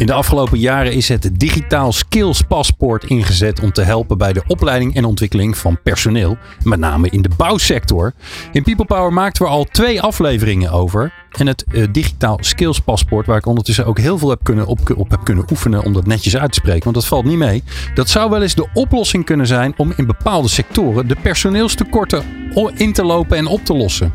In de afgelopen jaren is het digitaal skills paspoort ingezet om te helpen bij de opleiding en ontwikkeling van personeel, met name in de bouwsector. In People Power maakten we al twee afleveringen over. En het uh, digitaal skills paspoort, waar ik ondertussen ook heel veel heb kunnen op, op heb kunnen oefenen om dat netjes uit te spreken, want dat valt niet mee. Dat zou wel eens de oplossing kunnen zijn om in bepaalde sectoren de personeelstekorten in te lopen en op te lossen.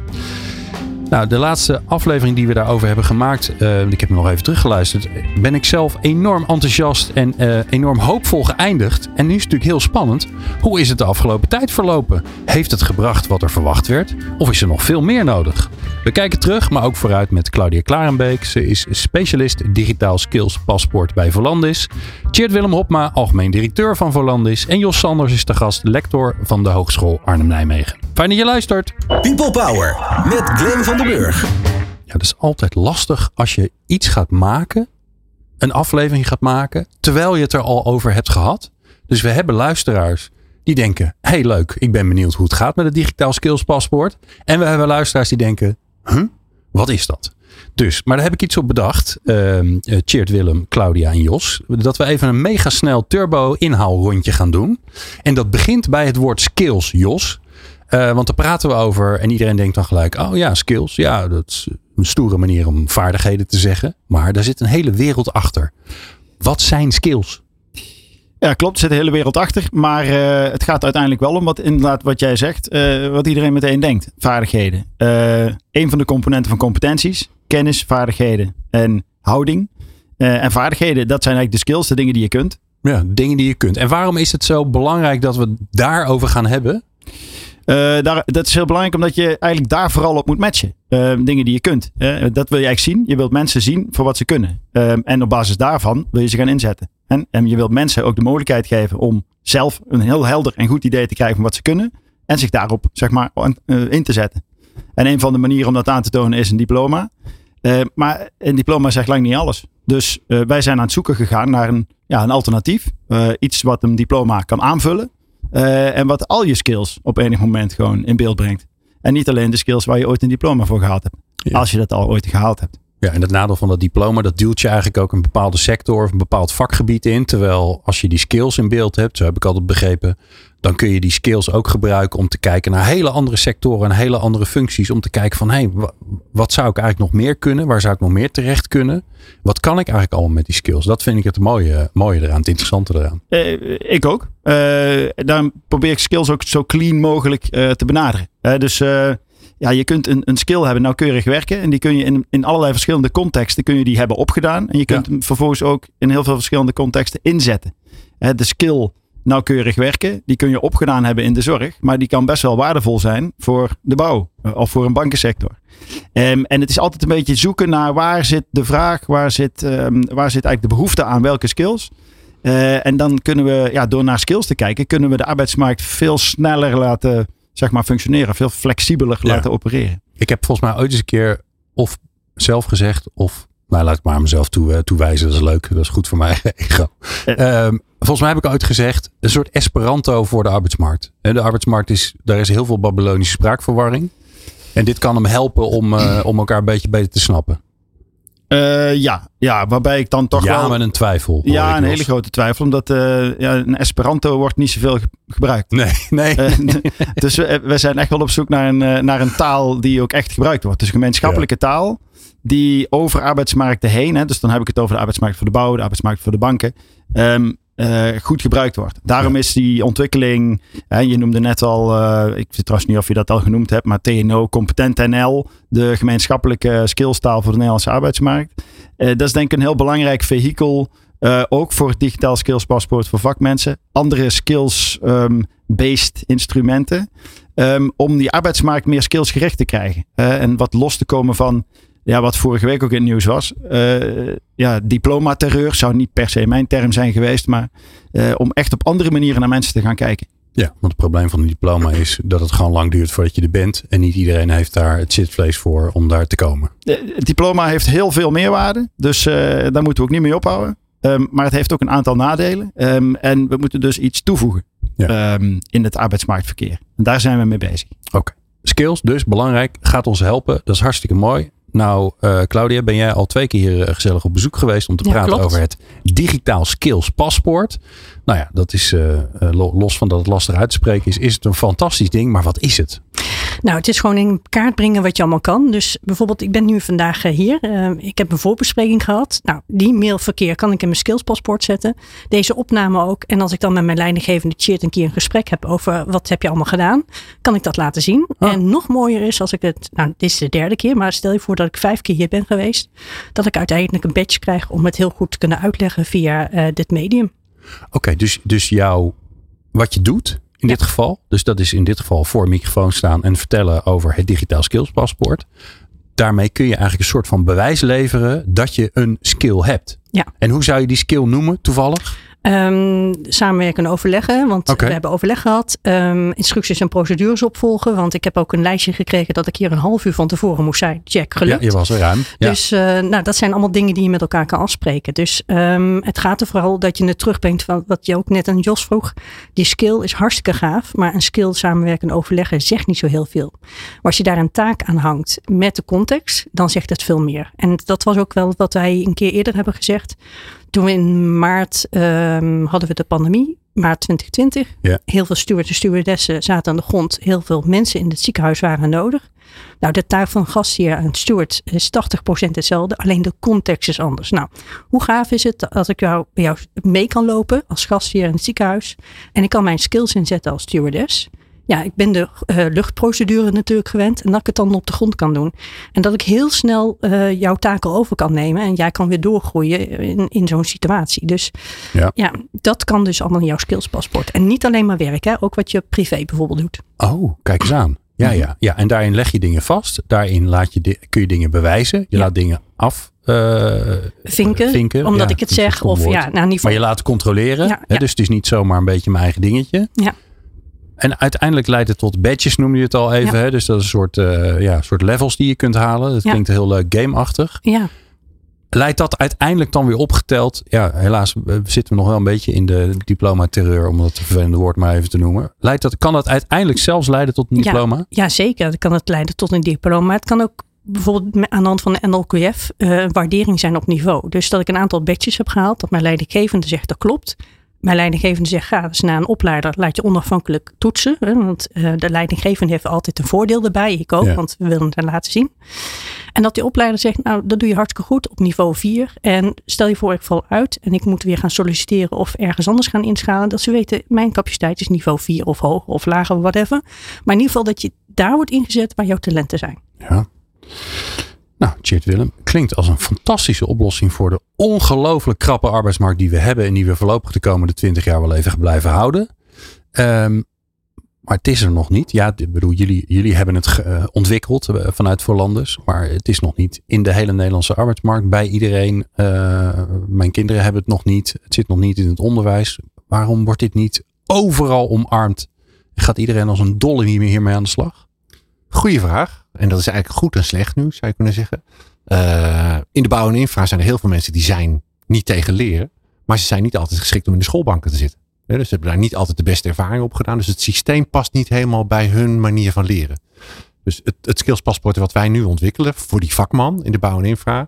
Nou, de laatste aflevering die we daarover hebben gemaakt, uh, ik heb hem nog even teruggeluisterd, ben ik zelf enorm enthousiast en uh, enorm hoopvol geëindigd. En nu is het natuurlijk heel spannend. Hoe is het de afgelopen tijd verlopen? Heeft het gebracht wat er verwacht werd? Of is er nog veel meer nodig? We kijken terug, maar ook vooruit met Claudia Klarenbeek. Ze is specialist digitaal skills paspoort bij Volandis. Tjeerd Willem Hopma, algemeen directeur van Volandis. En Jos Sanders is de gast, lector van de Hogeschool Arnhem-Nijmegen. Fijn dat je luistert. People Power met Glenn van der Burg. Ja, dat is altijd lastig als je iets gaat maken, een aflevering gaat maken, terwijl je het er al over hebt gehad. Dus we hebben luisteraars die denken: hey, leuk, ik ben benieuwd hoe het gaat met het digitaal skills paspoort. En we hebben luisteraars die denken: huh, wat is dat? Dus, maar daar heb ik iets op bedacht. Uh, Willem, Claudia en Jos. Dat we even een mega snel turbo inhaalrondje gaan doen. En dat begint bij het woord skills, Jos. Uh, want daar praten we over en iedereen denkt dan gelijk: oh ja, skills. Ja, dat is een stoere manier om vaardigheden te zeggen. Maar daar zit een hele wereld achter. Wat zijn skills? Ja, klopt. Er zit een hele wereld achter. Maar uh, het gaat uiteindelijk wel om wat, inderdaad, wat jij zegt. Uh, wat iedereen meteen denkt. Vaardigheden. een van de componenten van competenties. Kennis, vaardigheden en houding. en vaardigheden, dat zijn eigenlijk de skills, de dingen die je kunt. Ja, dingen die je kunt. En waarom is het zo belangrijk dat we het daarover gaan hebben? Uh, daar, dat is heel belangrijk omdat je eigenlijk daar vooral op moet matchen. Uh, dingen die je kunt. Dat wil je eigenlijk zien. Je wilt mensen zien voor wat ze kunnen. en op basis daarvan wil je ze gaan inzetten. En, je wilt mensen ook de mogelijkheid geven om zelf een heel helder en goed idee te krijgen van wat ze kunnen. En zich daarop zeg maar, in te zetten. En een van de manieren om dat aan te tonen is een diploma. maar een diploma zegt lang niet alles. Dus wij zijn aan het zoeken gegaan naar een, ja, een alternatief. iets wat een diploma kan aanvullen. Uh, en wat al je skills op enig moment gewoon in beeld brengt. En niet alleen de skills waar je ooit een diploma voor gehaald hebt. Als je dat al ooit gehaald hebt. Ja, en het nadeel van dat diploma, dat duwt je eigenlijk ook een bepaalde sector of een bepaald vakgebied in. Terwijl als je die skills in beeld hebt, zo heb ik altijd begrepen, dan kun je die skills ook gebruiken om te kijken naar hele andere sectoren en hele andere functies. Om te kijken van, hé, hey, wat zou ik eigenlijk nog meer kunnen? Waar zou ik nog meer terecht kunnen? Wat kan ik eigenlijk allemaal met die skills? Dat vind ik het mooie, mooie eraan, het interessante eraan. Eh, ik ook. Uh, daarom probeer ik skills ook zo clean mogelijk uh, te benaderen. dus ja, je kunt een, een skill hebben, nauwkeurig werken. En die kun je in, in allerlei verschillende contexten kun je die hebben opgedaan. En je kunt hem vervolgens ook in heel veel verschillende contexten inzetten. de skill nauwkeurig werken, die kun je opgedaan hebben in de zorg. Maar die kan best wel waardevol zijn voor de bouw eh, of voor een bankensector. Um, en het is altijd een beetje zoeken naar waar zit de vraag, waar zit, um, waar zit eigenlijk de behoefte aan welke skills. Uh, en dan kunnen we, ja, door naar skills te kijken, kunnen we de arbeidsmarkt veel sneller laten zeg maar, functioneren. Veel flexibeler laten opereren. Ik heb volgens mij ooit eens een keer of zelf gezegd of nou, laat ik maar mezelf toe, uh, toewijzen. Dat is leuk. Dat is goed voor mijn ego. Um, volgens mij heb ik ooit gezegd, een soort Esperanto voor de arbeidsmarkt. De arbeidsmarkt is, daar is heel veel Babylonische spraakverwarring. En dit kan hem helpen om, uh, om elkaar een beetje beter te snappen. Uh, ja, ja, waarbij ik dan toch ja, wel... Ja, met een twijfel. Ja, een hele grote twijfel. Omdat uh, ja, een Esperanto wordt niet zoveel gebruikt. Nee, nee. Uh, dus we, we, zijn echt wel op zoek naar een, naar een taal die ook echt gebruikt wordt. Dus een gemeenschappelijke ja. taal die over arbeidsmarkten heen... Hè, dus dan heb ik het over de arbeidsmarkt voor de bouw, de arbeidsmarkt voor de banken... Um, uh, goed gebruikt wordt. Daarom ja. is die ontwikkeling, hè, je noemde net al, uh, ik weet trouwens niet of je dat al genoemd hebt, maar TNO, Competent NL, de gemeenschappelijke skillstaal voor de Nederlandse arbeidsmarkt. Uh, dat is denk ik een heel belangrijk vehikel, ook voor het digitaal skills paspoort voor vakmensen. Andere skills-based um, instrumenten, um, om die arbeidsmarkt meer skillsgericht te krijgen. en wat los te komen van ja, wat vorige week ook in het nieuws was. Uh, ja, diploma-terreur zou niet per se mijn term zijn geweest. Maar uh, om echt op andere manieren naar mensen te gaan kijken. Ja, want het probleem van een diploma is dat het gewoon lang duurt voordat je er bent. En niet iedereen heeft daar het zitvlees voor om daar te komen. Het diploma heeft heel veel meerwaarde. Dus uh, daar moeten we ook niet mee ophouden. Um, maar het heeft ook een aantal nadelen. Um, en we moeten dus iets toevoegen ja. um, in het arbeidsmarktverkeer. En daar zijn we mee bezig. Oké. Skills dus, belangrijk. Gaat ons helpen. Dat is hartstikke mooi. Nou, uh, Claudia, ben jij al twee keer hier gezellig op bezoek geweest om te ja, praten klopt. over het digitaal skills paspoort. Nou ja, dat is uh, los van dat het lastig uit te spreken is, is het een fantastisch ding. Maar wat is het? Nou, het is gewoon in kaart brengen wat je allemaal kan. Dus bijvoorbeeld, ik ben nu vandaag hier. Uh, ik heb een voorbespreking gehad. Nou, die mailverkeer kan ik in mijn skillspaspoort zetten. Deze opname ook. En als ik dan met mijn leidinggevende chat een keer een gesprek heb over wat heb je allemaal gedaan, kan ik dat laten zien. Oh. En nog mooier is als ik het, nou, dit is de derde keer, maar stel je voor dat ik vijf keer hier ben geweest, dat ik uiteindelijk een badge krijg om het heel goed te kunnen uitleggen via uh, dit medium. Oké, okay, dus, dus jouw, wat je doet, in dit geval. Dus dat is in dit geval voor een microfoon staan en vertellen over het digitaal skills paspoort. Daarmee kun je eigenlijk een soort van bewijs leveren dat je een skill hebt. Ja. En hoe zou je die skill noemen toevallig? Um, samenwerken en overleggen, want okay. we hebben overleg gehad. Um, instructies en procedures opvolgen, want ik heb ook een lijstje gekregen dat ik hier een half uur van tevoren moest zijn. Check, gelukt. Ja, je was er ruim. Ja. Dus uh, nou, dat zijn allemaal dingen die je met elkaar kan afspreken. Dus um, het gaat er vooral dat je het terugbrengt van wat je ook net aan Jos vroeg. Die skill is hartstikke gaaf, maar een skill samenwerken en overleggen zegt niet zo heel veel. Maar als je daar een taak aan hangt met de context, dan zegt het veel meer. En dat was ook wel wat wij een keer eerder hebben gezegd. Toen we in maart um, hadden we de pandemie, maart 2020. Ja. Heel veel stewards en stewardessen zaten aan de grond. Heel veel mensen in het ziekenhuis waren nodig. Nou, de taak van gastheer en steward is 80% hetzelfde, alleen de context is anders. Nou, hoe gaaf is het als ik jou, bij jou mee kan lopen als gastheer in het ziekenhuis en ik kan mijn skills inzetten als stewardess? Ja, ik ben de uh, luchtprocedure natuurlijk gewend en dat ik het dan op de grond kan doen. En dat ik heel snel uh, jouw taken over kan nemen en jij kan weer doorgroeien in, in zo'n situatie. Dus ja. ja, dat kan dus allemaal in jouw skillspaspoort. En niet alleen maar werk, hè, ook wat je privé bijvoorbeeld doet. Oh, kijk eens aan. Ja, ja, ja. En daarin leg je dingen vast. Daarin laat je kun je dingen bewijzen. Je ja. laat dingen af. Uh, vinken, vinken, omdat ja, ik het zeg. Of ja, nou, geval. Maar je laat controleren. Ja, hè. Dus het is niet zomaar een beetje mijn eigen dingetje. Ja. En uiteindelijk leidt het tot badges, noem je het al even. Ja. Hè? Dus dat is een soort, uh, ja, soort levels die je kunt halen. Dat Ja. klinkt heel leuk gameachtig. Ja. Leidt dat uiteindelijk dan weer opgeteld? Ja, helaas zitten we nog wel een beetje in de diploma-terreur, om dat vervelende woord maar even te noemen. Leidt dat, kan dat uiteindelijk zelfs leiden tot een diploma? Ja, ja, zeker. Dat kan het leiden tot een diploma. Maar het kan ook bijvoorbeeld aan de hand van de NLQF uh, waardering zijn op niveau. Dus dat ik een aantal badges heb gehaald, dat mijn leidinggevende zegt dat klopt. Mijn leidinggevende zegt, ga dus naar een opleider, laat je onafhankelijk toetsen. Hè, want uh, de leidinggevende heeft altijd een voordeel erbij. Ik ook, Ja. want we willen het laten zien. En dat die opleider zegt, nou dat doe je hartstikke goed op niveau 4. En stel je voor ik val uit en ik moet weer gaan solliciteren of ergens anders gaan inschalen. Dat ze weten, mijn capaciteit is niveau 4 of hoger of lager, whatever. Maar in ieder geval dat je daar wordt ingezet waar jouw talenten zijn. Ja. Nou, Chert Willem, klinkt als een fantastische oplossing voor de ongelooflijk krappe arbeidsmarkt die we hebben en die we voorlopig de komende twintig jaar wel even blijven houden. Um, maar het is er nog niet. Ja, ik bedoel, jullie, jullie hebben het uh, ontwikkeld uh, vanuit Voorlanders, maar het is nog niet in de hele Nederlandse arbeidsmarkt bij iedereen. Uh, mijn kinderen hebben het nog niet. Het zit nog niet in het onderwijs. Waarom wordt dit niet overal omarmd? Gaat iedereen als een dolle hiermee aan de slag? Goeie vraag. En dat is eigenlijk goed en slecht nieuws, zou je kunnen zeggen. Uh, in de bouw en infra zijn er heel veel mensen die zijn niet tegen leren. Maar ze zijn niet altijd geschikt om in de schoolbanken te zitten. Dus ze hebben daar niet altijd de beste ervaring op gedaan. Dus het systeem past niet helemaal bij hun manier van leren. Dus het, het skillspaspoort wat wij nu ontwikkelen voor die vakman in de bouw en infra.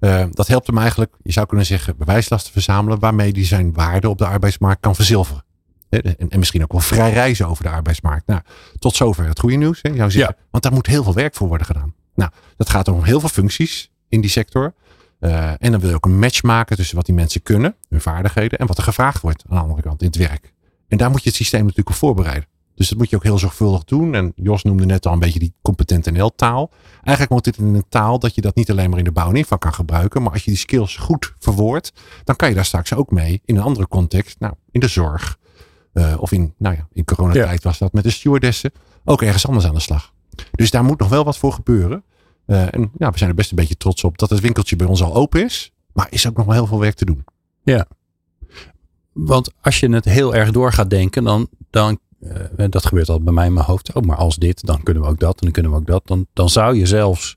Uh, dat helpt hem eigenlijk, je zou kunnen zeggen, bewijslast te verzamelen. Waarmee hij zijn waarde op de arbeidsmarkt kan verzilveren. En, en, misschien ook wel vrij reizen over de arbeidsmarkt. Nou, tot zover het goede nieuws. Hè, zou zeggen. Ja. Want daar moet heel veel werk voor worden gedaan. Nou, dat gaat om heel veel functies in die sector. Uh, en dan wil je ook een match maken tussen wat die mensen kunnen, hun vaardigheden, en wat er gevraagd wordt aan de andere kant in het werk. En daar moet je het systeem natuurlijk op voorbereiden. Dus dat moet je ook heel zorgvuldig doen. En Jos noemde net al een beetje die competent NL taal. Eigenlijk moet dit in een taal dat je dat niet alleen maar in de bouw en infra kan gebruiken. Maar als je die skills goed verwoordt, dan kan je daar straks ook mee in een andere context. Nou, in de zorg, uh, of in, nou ja, in coronatijd ja. was dat met de stewardessen. Ook ergens anders aan de slag. Dus daar moet nog wel wat voor gebeuren. Uh, en ja, we zijn er best een beetje trots op dat het winkeltje bij ons al open is. Maar is ook nog wel heel veel werk te doen. Ja. Want als je het heel erg door gaat denken, dan, dan eh, dat gebeurt al bij mij in mijn hoofd. Oh, maar als dit, dan kunnen we ook dat en dan kunnen we ook dat. Dan, dan zou je zelfs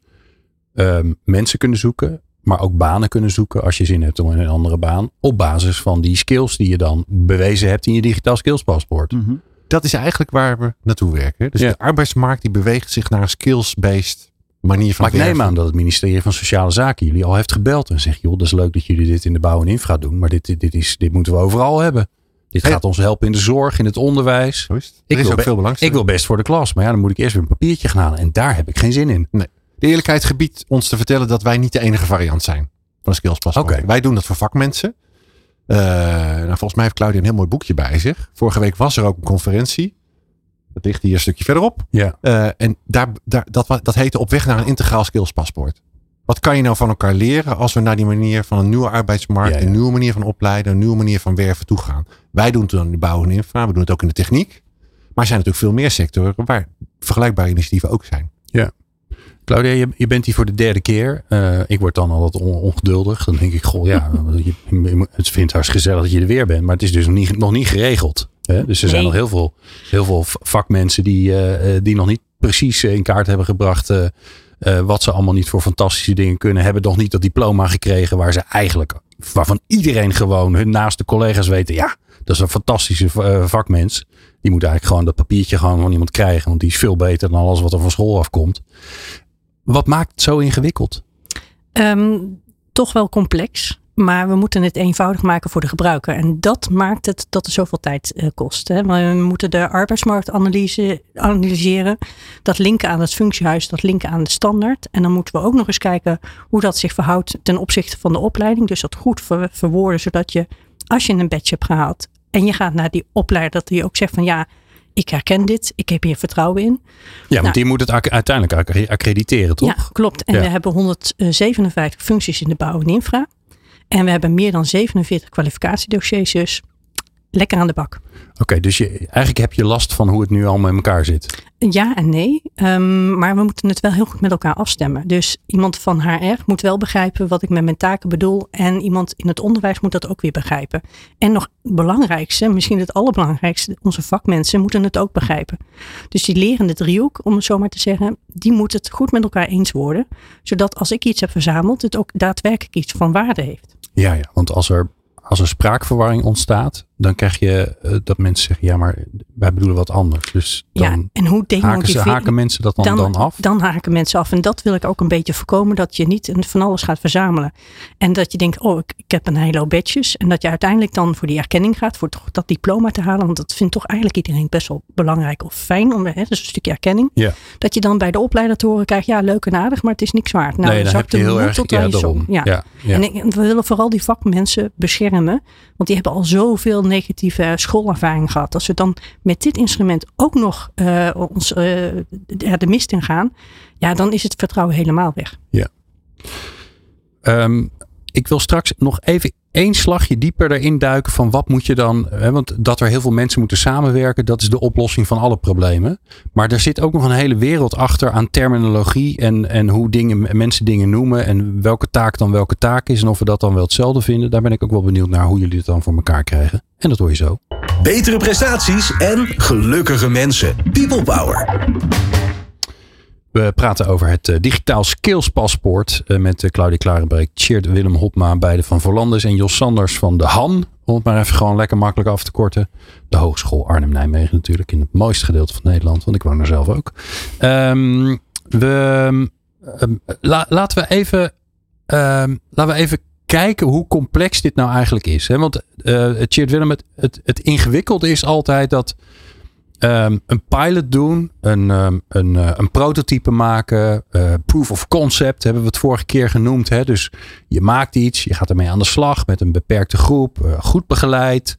ehm, mensen kunnen zoeken, maar ook banen kunnen zoeken als je zin hebt om in een andere baan. Op basis van die skills die je dan bewezen hebt in je digitaal skills paspoort. Mhm. Dat is eigenlijk waar we naartoe werken. Dus Ja. de arbeidsmarkt die beweegt zich naar een skills-based manier van Maar ik neem aan dat het ministerie van Sociale Zaken jullie al heeft gebeld en zegt, joh, dat is leuk dat jullie dit in de bouw en infra doen, maar dit, dit, dit, is, dit moeten we overal hebben. Dit gaat ons helpen in de zorg, in het onderwijs. Zo is het. Ik is wil ook veel Ik wil best voor de klas, maar ja, dan moet ik eerst weer een papiertje gaan halen en daar heb ik geen zin in. De eerlijkheid gebiedt ons te vertellen dat wij niet de enige variant zijn van een skillspaspoort. Oké. Wij doen dat voor vakmensen. Eh, nou, volgens mij heeft Claudia een heel mooi boekje bij zich. Vorige week was er ook een conferentie. Dat ligt hier een stukje verderop. Ja. Eh, en daar, daar, dat, dat heette op weg naar een integraal skillspaspoort. Wat kan je nou van elkaar leren als we naar die manier van een nieuwe arbeidsmarkt, Ja, ja. een nieuwe manier van opleiden, een nieuwe manier van werven toe gaan? Wij doen het dan in de bouw en infra, we doen het ook in de techniek. Maar er zijn natuurlijk veel meer sectoren waar vergelijkbare initiatieven ook zijn. Claudia, je, je bent hier voor de derde keer. Eh, ik word dan al wat on- ongeduldig. Dan denk ik, goh, ja, je, het vindt hartstikke gezellig dat je er weer bent. Maar het is dus nog niet, nog niet geregeld. Hè? Dus er zijn nog heel veel, heel veel vakmensen die, eh, eh, die nog niet precies in kaart hebben gebracht. wat ze allemaal niet voor fantastische dingen kunnen. Hebben nog niet dat diploma gekregen waar ze eigenlijk, waarvan iedereen gewoon hun naaste collega's weten. Ja, dat is een fantastische vakmens. Die moet eigenlijk gewoon dat papiertje gewoon van iemand krijgen. Want die is veel beter dan alles wat er van school afkomt. Wat maakt het zo ingewikkeld? Ehm, toch wel complex. Maar we moeten het eenvoudig maken voor de gebruiker. En dat maakt het dat het zoveel tijd eh, kost. We moeten de arbeidsmarktanalyse analyseren. Dat linken aan het functiehuis, dat linken aan de standaard. En dan moeten we ook nog eens kijken hoe dat zich verhoudt ten opzichte van de opleiding. Dus dat goed ver- verwoorden, zodat je als je een badge hebt gehaald en je gaat naar die opleider, dat die ook zegt van ja, ik herken dit, ik heb hier vertrouwen in. Ja, want Nou. die moet het uiteindelijk accre- accrediteren, toch? Ja, klopt. En Ja. we hebben 157 functies in de bouw en infra. En we hebben meer dan 47 kwalificatiedossiers. Dus lekker aan de bak. Oké, dus je, eigenlijk heb je last van hoe het nu allemaal in elkaar zit. Ja en nee. Ehm, maar we moeten het wel heel goed met elkaar afstemmen. Dus iemand van HR moet wel begrijpen wat ik met mijn taken bedoel. En iemand in het onderwijs moet dat ook weer begrijpen. En nog het belangrijkste, misschien het allerbelangrijkste, onze vakmensen moeten het ook begrijpen. Dus die lerende driehoek, om het zo maar te zeggen, die moet het goed met elkaar eens worden. Zodat als ik iets heb verzameld, het ook daadwerkelijk iets van waarde heeft. Ja, ja. Want als er, als er spraakverwarring ontstaat, dan krijg je eh, dat mensen zeggen, ja, maar wij bedoelen wat anders. Dus dan ja, en hoe haken, ze, haken mensen dat dan, dan, af. Dan haken mensen af. En dat wil ik ook een beetje voorkomen. Dat je niet van alles gaat verzamelen. En dat je denkt, oh, ik, ik heb een hele hoop badges. En dat je uiteindelijk dan voor die erkenning gaat. Voor toch dat diploma te halen. Want dat vindt toch eigenlijk iedereen best wel belangrijk of fijn. Om, hè, dus een stukje erkenning. Ja. Dat je dan bij de opleider te horen krijgt. Ja, leuk en aardig, maar het is niks waard. Nou, nee, dan heb je heel erg, tot ja. Ja. Ja, ja. En, ik- en we willen vooral die vakmensen beschermen. Want die hebben al zoveel negatieve schoolervaring gehad. Als we dan met dit instrument ook nog eh, ons, eh, de, mist in gaan. Ja, dan is het vertrouwen helemaal weg. Ehm, ik wil straks nog even één slagje dieper erin duiken van wat moet je dan. Hè, want dat er heel veel mensen moeten samenwerken, dat is de oplossing van alle problemen. Maar er zit ook nog een hele wereld achter aan terminologie en, en hoe dingen, mensen dingen noemen. En welke taak dan welke taak is en of we dat dan wel hetzelfde vinden. Daar ben ik ook wel benieuwd naar hoe jullie het dan voor elkaar krijgen. En dat hoor je zo. Betere prestaties en gelukkige mensen. People Power. We praten over het eh, digitaal skills paspoort eh, met eh, Claudia Klarenbeek, Tjeerd Willem Hopma, beide van Voorlanders en Jos Sanders van de Han. Om het maar even gewoon lekker makkelijk af te korten. De Hogeschool Arnhem-Nijmegen natuurlijk in het mooiste gedeelte van Nederland, want ik woon er zelf ook. Ehm, we, ehm, la- laten we even, ehm, laten we even kijken hoe complex dit nou eigenlijk is. Hè? Want Tjeerd Willem, het, het, het ingewikkelde is altijd dat Ehm, een pilot doen, een, ehm, een, eh, een prototype maken, eh, proof of concept hebben we het vorige keer genoemd. Hè? Dus je maakt iets, je gaat ermee aan de slag met een beperkte groep, goed begeleid.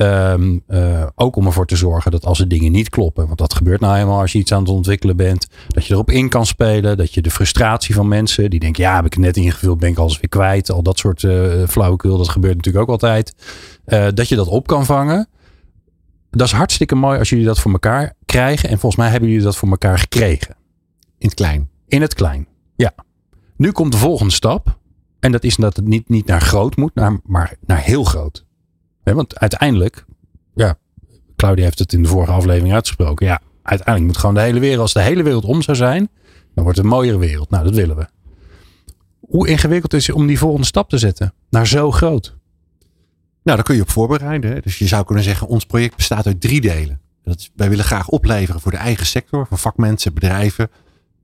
Ehm, eh, ook om ervoor te zorgen dat als er dingen niet kloppen, want dat gebeurt nou eenmaal als je iets aan het ontwikkelen bent, dat je erop in kan spelen, dat je de frustratie van mensen die denken, ja, heb ik het net ingevuld, ben ik alles weer kwijt, al dat soort eh flauwekul, dat gebeurt natuurlijk ook altijd, eh, dat je dat op kan vangen dat is hartstikke mooi als jullie dat voor elkaar krijgen. En volgens mij hebben jullie dat voor elkaar gekregen. In het klein. In het klein. Ja. Nu komt de volgende stap. En dat is dat het niet, niet naar groot moet, naar, maar naar heel groot. Want uiteindelijk, ja, Claudia heeft het in de vorige aflevering uitgesproken. Ja, uiteindelijk moet gewoon de hele wereld, als de hele wereld om zou zijn, dan wordt het een mooiere wereld. Nou, dat willen we. Hoe ingewikkeld is het om die volgende stap te zetten naar zo groot? Nou, daar kun je op voorbereiden. Dus je zou kunnen zeggen, ons project bestaat uit drie delen. Dat is, wij willen graag opleveren voor de eigen sector, voor vakmensen, bedrijven.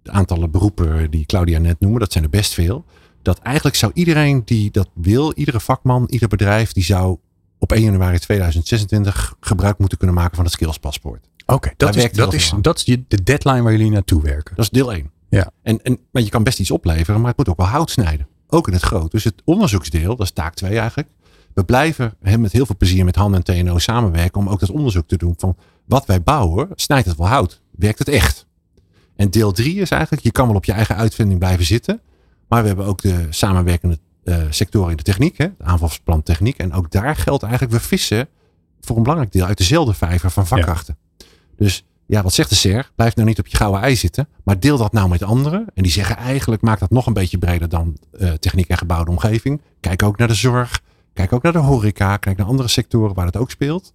De aantallen beroepen die Claudia net noemde, dat zijn er best veel. Dat eigenlijk zou iedereen die dat wil, iedere vakman, ieder bedrijf, die zou op 1 januari 2026 gebruik moeten kunnen maken van het skillspaspoort. Oké, dat, is, dat, is, dat is de deadline waar jullie naartoe werken. Dat is deel 1. Ja. En, en, maar je kan best iets opleveren, maar het moet ook wel hout snijden. Ook in het groot. Dus het onderzoeksdeel, dat is taak 2 eigenlijk. We blijven hè, met heel veel plezier met Han en TNO samenwerken om ook dat onderzoek te doen van wat wij bouwen, snijdt het wel hout? Werkt het echt? En deel 3 is eigenlijk, je kan wel op je eigen uitvinding blijven zitten, maar we hebben ook de samenwerkende sectoren in de techniek, hè, de aanvalsplan techniek. En ook daar geldt eigenlijk, we vissen voor een belangrijk deel uit dezelfde vijver van vakkrachten. Dus ja, wat zegt de SER? Blijf nou niet op je gouden ei zitten, maar deel dat nou met anderen. En die zeggen eigenlijk, maak dat nog een beetje breder dan eh, techniek en gebouwde omgeving. Kijk ook naar de zorg, kijk ook naar de horeca, kijk naar andere sectoren waar dat ook speelt.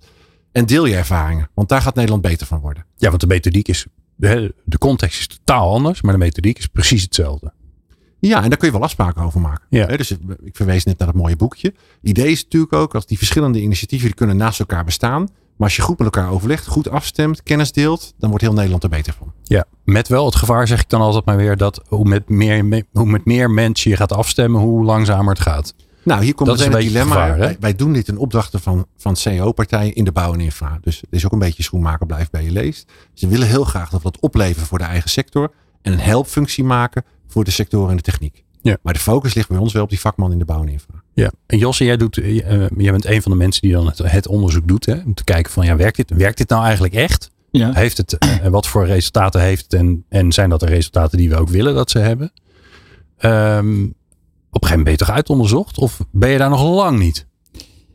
En deel je ervaringen, want daar gaat Nederland beter van worden. Ja, want de methodiek is, de, de context is totaal anders, maar de methodiek is precies hetzelfde. Ja, en daar kun je wel afspraken over maken. Ja. Dus ik verwees net naar dat mooie boekje. Idee is natuurlijk ook, als die verschillende initiatieven die kunnen naast elkaar bestaan. Maar als je goed met elkaar overlegt, goed afstemt, kennis deelt, dan wordt heel Nederland er beter van. Ja, met wel het gevaar zeg ik dan altijd maar weer dat hoe met meer, hoe met meer mensen je gaat afstemmen, hoe langzamer het gaat. Nou, hier komt Dat meteen een het dilemma. het gevaar, wij, wij doen dit in opdrachten van, van CEO-partijen in de bouw en infra. Dus het is ook een beetje schoenmaker blijft bij je leest. Ze willen heel graag dat we dat opleveren voor de eigen sector. En een helpfunctie maken voor de sectoren en de techniek. Ja. Maar de focus ligt bij ons wel op die vakman in de bouw en infra. Ja, en Josse, jij, doet, eh, jij bent een van de mensen die dan het, het onderzoek doet. Hè, om te kijken van, ja, werkt dit, werkt dit nou eigenlijk echt? Ja. Heeft het, eh, wat voor resultaten heeft het en, en zijn dat de resultaten die we ook willen dat ze hebben? Ehm, op een gegeven moment ben je toch uitonderzocht? Of ben je daar nog lang niet?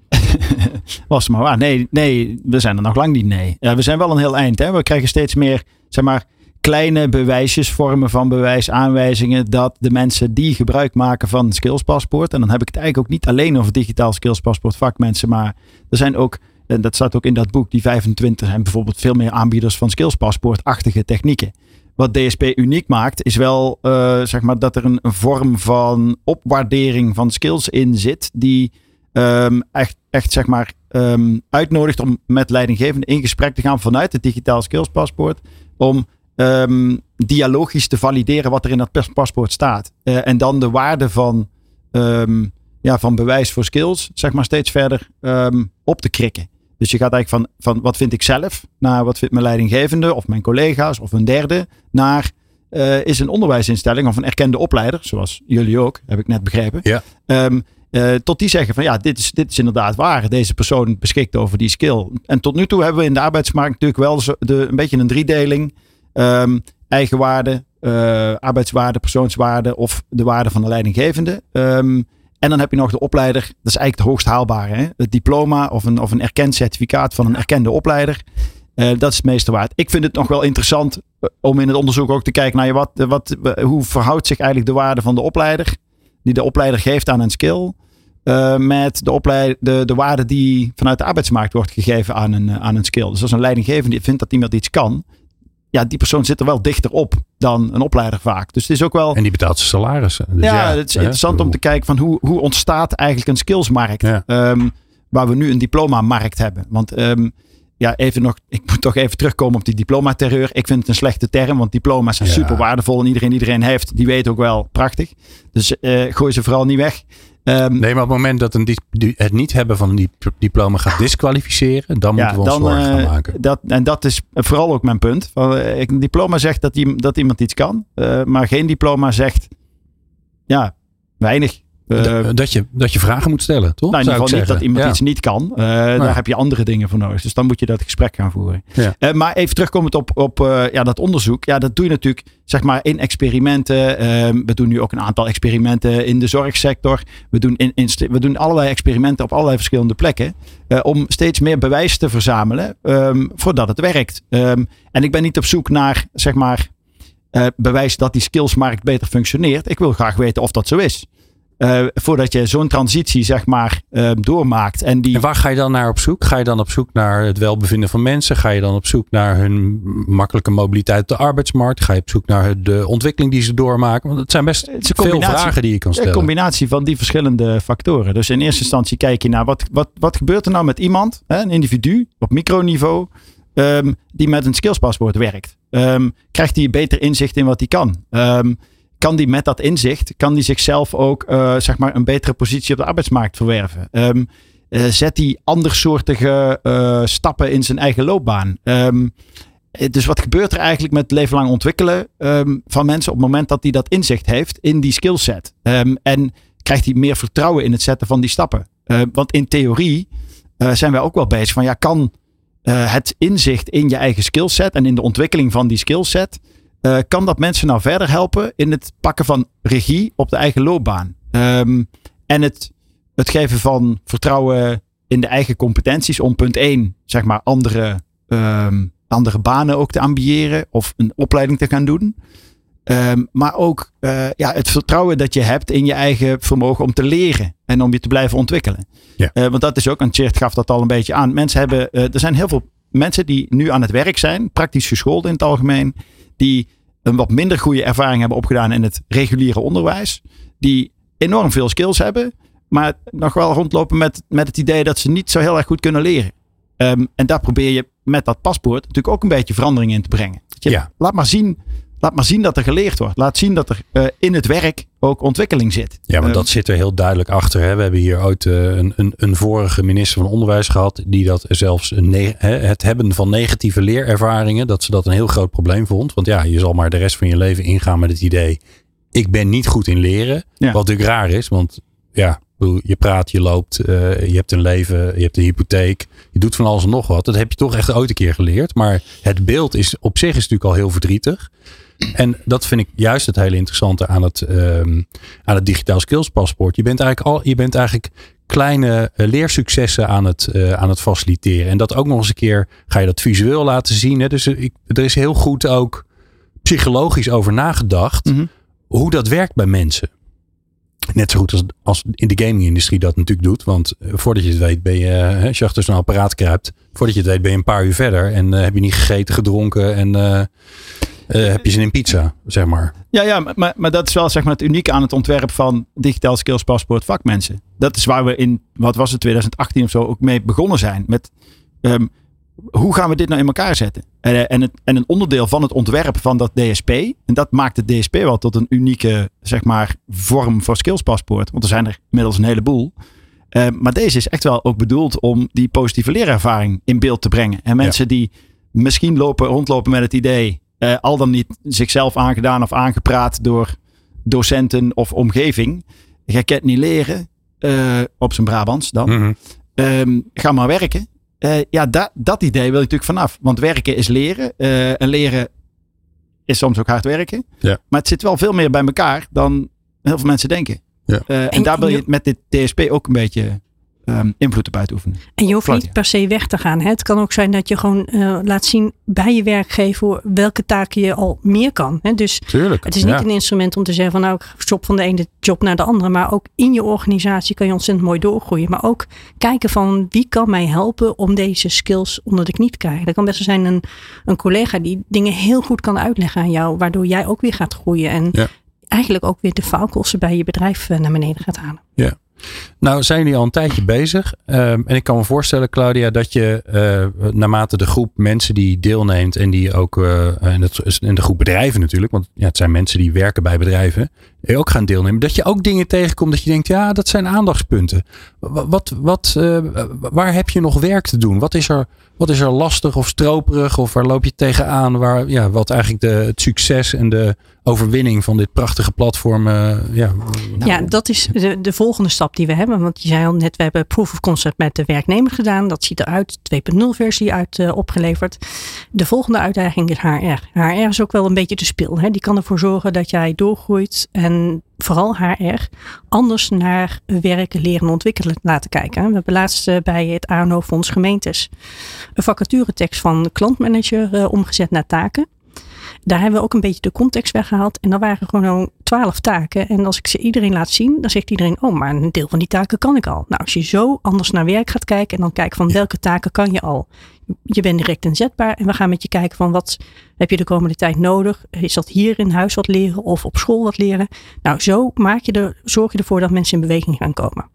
Was het maar waar. Nee, nee, we zijn er nog lang niet. Nee. Ja, we zijn wel een heel eind. Hè? We krijgen steeds meer, zeg maar, kleine bewijsjes, vormen van bewijs, aanwijzingen dat de mensen die gebruik maken van het skillspaspoort, en dan heb ik het eigenlijk ook niet alleen over digitaal skillspaspoort vakmensen, maar er zijn ook, en dat staat ook in dat boek, die 25 en bijvoorbeeld veel meer aanbieders van skillspaspoortachtige technieken. Wat DSP uniek maakt, is wel eh, zeg maar dat er een, een vorm van opwaardering van skills in zit, die ehm, echt, echt zeg maar ehm, uitnodigt om met leidinggevenden in gesprek te gaan vanuit het digitaal skillspaspoort. Om ehm, dialogisch te valideren wat er in dat pas- paspoort staat. Eh, en dan de waarde van, ehm, ja, van bewijs voor skills, zeg maar, steeds verder ehm, op te krikken. Dus je gaat eigenlijk van, van wat vind ik zelf, naar wat vindt mijn leidinggevende of mijn collega's of een derde, naar eh, is een onderwijsinstelling of een erkende opleider, zoals jullie ook, heb ik net begrepen. Ja. Eh, tot die zeggen van ja, dit is, dit is inderdaad waar. Deze persoon beschikt over die skill. En tot nu toe hebben we in de arbeidsmarkt natuurlijk wel zo de, een beetje een driedeling. Ehm eigenwaarde, eh, arbeidswaarde, persoonswaarde of de waarde van de leidinggevende. Ehm, en dan heb je nog de opleider. Dat is eigenlijk het hoogst haalbare. Hè? Het diploma of een, of een erkend certificaat van een erkende opleider. Eh, dat is het meeste waard. Ik vind het nog wel interessant eh, om in het onderzoek ook te kijken naar je wat, wat, hoe verhoudt zich eigenlijk de waarde van de opleider, die de opleider geeft aan een skill, met de, opleid, de, de waarde die vanuit de arbeidsmarkt wordt gegeven aan een, aan een skill. Dus als een leidinggevende vindt dat iemand iets kan, ja, die persoon zit er wel dichter op dan een opleider vaak. Dus het is ook wel. En die betaalt zijn salaris. Dus ja, het is hè, interessant om te kijken van hoe, hoe ontstaat eigenlijk een skillsmarkt. Ja. Ehm, waar we nu een diplomamarkt hebben. Want ehm, ja, even nog, ik moet toch even terugkomen op die diplomaterreur. Ik vind het een slechte term, want diploma's zijn Ja. super waardevol. En iedereen die iedereen heeft, die weet ook wel prachtig. Dus eh, gooi ze vooral niet weg. Ehm, Nee, maar op het moment dat een het niet hebben van een dip- diploma gaat disqualificeren, dan moeten we ons zorgen gaan eh, maken. Dat, en dat is vooral ook mijn punt. Eh, Een diploma zegt dat iemand iets kan, eh, maar geen diploma zegt, ja, weinig. Eh, dat, je, dat je vragen moet stellen, toch? nou, in ieder geval niet dat iemand Ja. iets niet kan. Eh, Daar heb je andere dingen voor nodig. Dus dan moet je dat gesprek gaan voeren. Ja. Eh, maar even terugkomend op, op ja, dat onderzoek. Ja, dat doe je natuurlijk zeg maar in experimenten. Ehm, we doen nu ook een aantal experimenten in de zorgsector. We doen, in, in, we doen allerlei experimenten op allerlei verschillende plekken. om steeds meer bewijs te verzamelen ehm, voordat het werkt. Ehm, en ik ben niet op zoek naar zeg maar bewijs dat die skillsmarkt beter functioneert. Ik wil graag weten of dat zo is. Eh, voordat je zo'n transitie zeg maar eh, doormaakt. En, die, En waar ga je dan naar op zoek? Ga je dan op zoek naar het welbevinden van mensen? Ga je dan op zoek naar hun makkelijke mobiliteit op de arbeidsmarkt? Ga je op zoek naar de ontwikkeling die ze doormaken? Want het zijn best Het een veel vragen die je kan Een stellen. combinatie van die verschillende factoren. Dus in eerste instantie kijk je naar wat, wat, wat gebeurt er nou met iemand, hè, een individu op microniveau, ehm, die met een skillspaspoort werkt. Ehm, krijgt hij beter inzicht in wat hij kan? Ehm, kan die met dat inzicht, kan die zichzelf ook eh, zeg maar een betere positie op de arbeidsmarkt verwerven? Ehm, eh, zet hij andersoortige eh, stappen in zijn eigen loopbaan? Ehm, eh, dus wat gebeurt er eigenlijk met leven lang ontwikkelen ehm, van mensen op het moment dat hij dat inzicht heeft in die skillset? En krijgt hij meer vertrouwen in het zetten van die stappen? Want in theorie zijn wij ook wel bezig van ja, kan het inzicht in je eigen skillset en in de ontwikkeling van die skillset, eh, kan dat mensen nou verder helpen in het pakken van regie op de eigen loopbaan? Ehm, en het, het geven van vertrouwen in de eigen competenties om punt 1, zeg maar, andere, ehm, andere banen ook te ambiëren of een opleiding te gaan doen. Ehm, maar ook eh, ja, het vertrouwen dat je hebt in je eigen vermogen om te leren en om je te blijven ontwikkelen. Ja. Eh, want dat is ook, en Tjeerd gaf dat al een beetje aan. Mensen hebben, er zijn heel veel mensen die nu aan het werk zijn, praktisch geschoold in het algemeen, die een wat minder goede ervaring hebben opgedaan in het reguliere onderwijs, die enorm veel skills hebben, maar nog wel rondlopen met, met het idee dat ze niet zo heel erg goed kunnen leren. Ehm, en daar probeer je met dat paspoort natuurlijk ook een beetje verandering in te brengen. Je, Ja. laat, maar zien, laat maar zien dat er geleerd wordt. Laat zien dat er eh, in het werk ook ontwikkeling zit. Ja, want Ehm, dat zit er heel duidelijk achter. Hè. We hebben hier ooit eh, een, een, een vorige minister van Onderwijs gehad. Die dat zelfs het hebben van negatieve leerervaringen. Dat ze dat een heel groot probleem vond. Want ja, je zal maar de rest van je leven ingaan met het idee. Ik ben niet goed in leren. Ja. Wat natuurlijk raar is. Want ja, je praat, je loopt. eh, je hebt een leven. Je hebt een hypotheek. Je doet van alles en nog wat. Dat heb je toch echt ooit een keer geleerd. Maar het beeld is op zich is natuurlijk al heel verdrietig. En dat vind ik juist het hele interessante aan het, ehm, aan het digitaal skills paspoort. Je bent eigenlijk, al, je bent eigenlijk kleine eh, leersuccessen aan het, eh, aan het faciliteren. En dat ook nog eens een keer ga je dat visueel laten zien. Hè? Dus eh, ik, er is heel goed ook psychologisch over nagedacht Mhm. hoe dat werkt bij mensen. Net zo goed als, als in de gaming-industrie dat natuurlijk doet. Want voordat je het weet ben je, hè, als je achter zo'n apparaat kruipt. Voordat je het weet ben je een paar uur verder. En heb je niet gegeten, gedronken en eh, heb je zin in pizza, zeg maar. Ja, ja maar- maar, dat is wel zeg maar, het unieke aan het ontwerp van digitaal skills paspoort vakmensen. Dat is waar we in, wat was het, 2018 of zo ook mee begonnen zijn. Met ehm, hoe gaan we dit nou in elkaar zetten? En, en, het, en een onderdeel van het ontwerp van dat DSP, en dat maakt het DSP wel tot een unieke zeg maar, vorm voor skills paspoort. Want er zijn er inmiddels een heleboel. Eh, maar deze is echt wel ook bedoeld om die positieve leerervaring in beeld te brengen. En mensen die misschien lopen, rondlopen met het idee, eh, al dan niet zichzelf aangedaan of aangepraat door docenten of omgeving. Jij kent niet leren, eh, op zijn Brabants dan. Mhm. Ehm, ga maar werken. Eh, ja, da- dat idee wil je natuurlijk vanaf. Want werken is leren. eh, en leren is soms ook hard werken. Ja. Maar het zit wel veel meer bij elkaar dan heel veel mensen denken. Ja. Eh, en, En- daar wil je met dit DSP ook een beetje ehm, invloed op uitoefenen. En je hoeft niet per se weg te gaan. Hè? Het kan ook zijn dat je gewoon eh, laat zien bij je werkgever welke taken je al meer kan. Hè? Dus Tuurlijk. het is niet ja. een instrument om te zeggen van nou ik stop van de ene job naar de andere. Maar ook in je organisatie kan je ontzettend mooi doorgroeien. Maar ook kijken van wie kan mij helpen om deze skills onder de knie te krijgen. Dat kan best wel zijn een, een collega die dingen heel goed kan uitleggen aan jou. Waardoor jij ook weer gaat groeien. En Ja. eigenlijk ook weer de faalkosten bij je bedrijf eh, naar beneden gaat halen. Nou, zijn jullie al een tijdje bezig? Ehm, en ik kan me voorstellen, Claudia, dat je eh, naarmate de groep mensen die deelneemt en die ook, eh, en, is- en de groep bedrijven natuurlijk, want ja, het zijn mensen die werken bij bedrijven, ook gaan deelnemen, dat je ook dingen tegenkomt dat je denkt, ja, dat zijn aandachtspunten. Wa- Wat, wat, eh, waar heb je nog werk te doen? Wat is er, wat is er lastig of stroperig of waar loop je tegenaan? Waar, ja, wat eigenlijk de, het succes en de overwinning van dit prachtige platform, eh, ja, Ja, dat is de, de volgende stap die we hebben. Want je zei al net, we hebben proof of concept met de werknemer gedaan. Dat ziet eruit, 2.0 versie uit eh, opgeleverd. De volgende uitdaging is HR. HR is ook wel een beetje de spil. Hè? Die kan ervoor zorgen dat jij doorgroeit en vooral HR anders naar werken, leren en ontwikkelen laten kijken. We hebben laatst eh, bij het ANO Fonds Gemeentes een vacaturetekst van klantmanager eh, omgezet naar taken. daar hebben we ook een beetje de context weggehaald. En dan waren gewoon twaalf taken. En als ik ze iedereen laat zien, dan zegt iedereen, oh, maar een deel van die taken kan ik al. Nou, als je zo anders naar werk gaat kijken en dan kijken van welke taken kan je al. Je bent direct inzetbaar en we gaan met je kijken van wat heb je de komende tijd nodig. Is dat hier in huis wat leren of op school wat leren? Nou, zo maak je er, zorg je ervoor dat mensen in beweging gaan komen.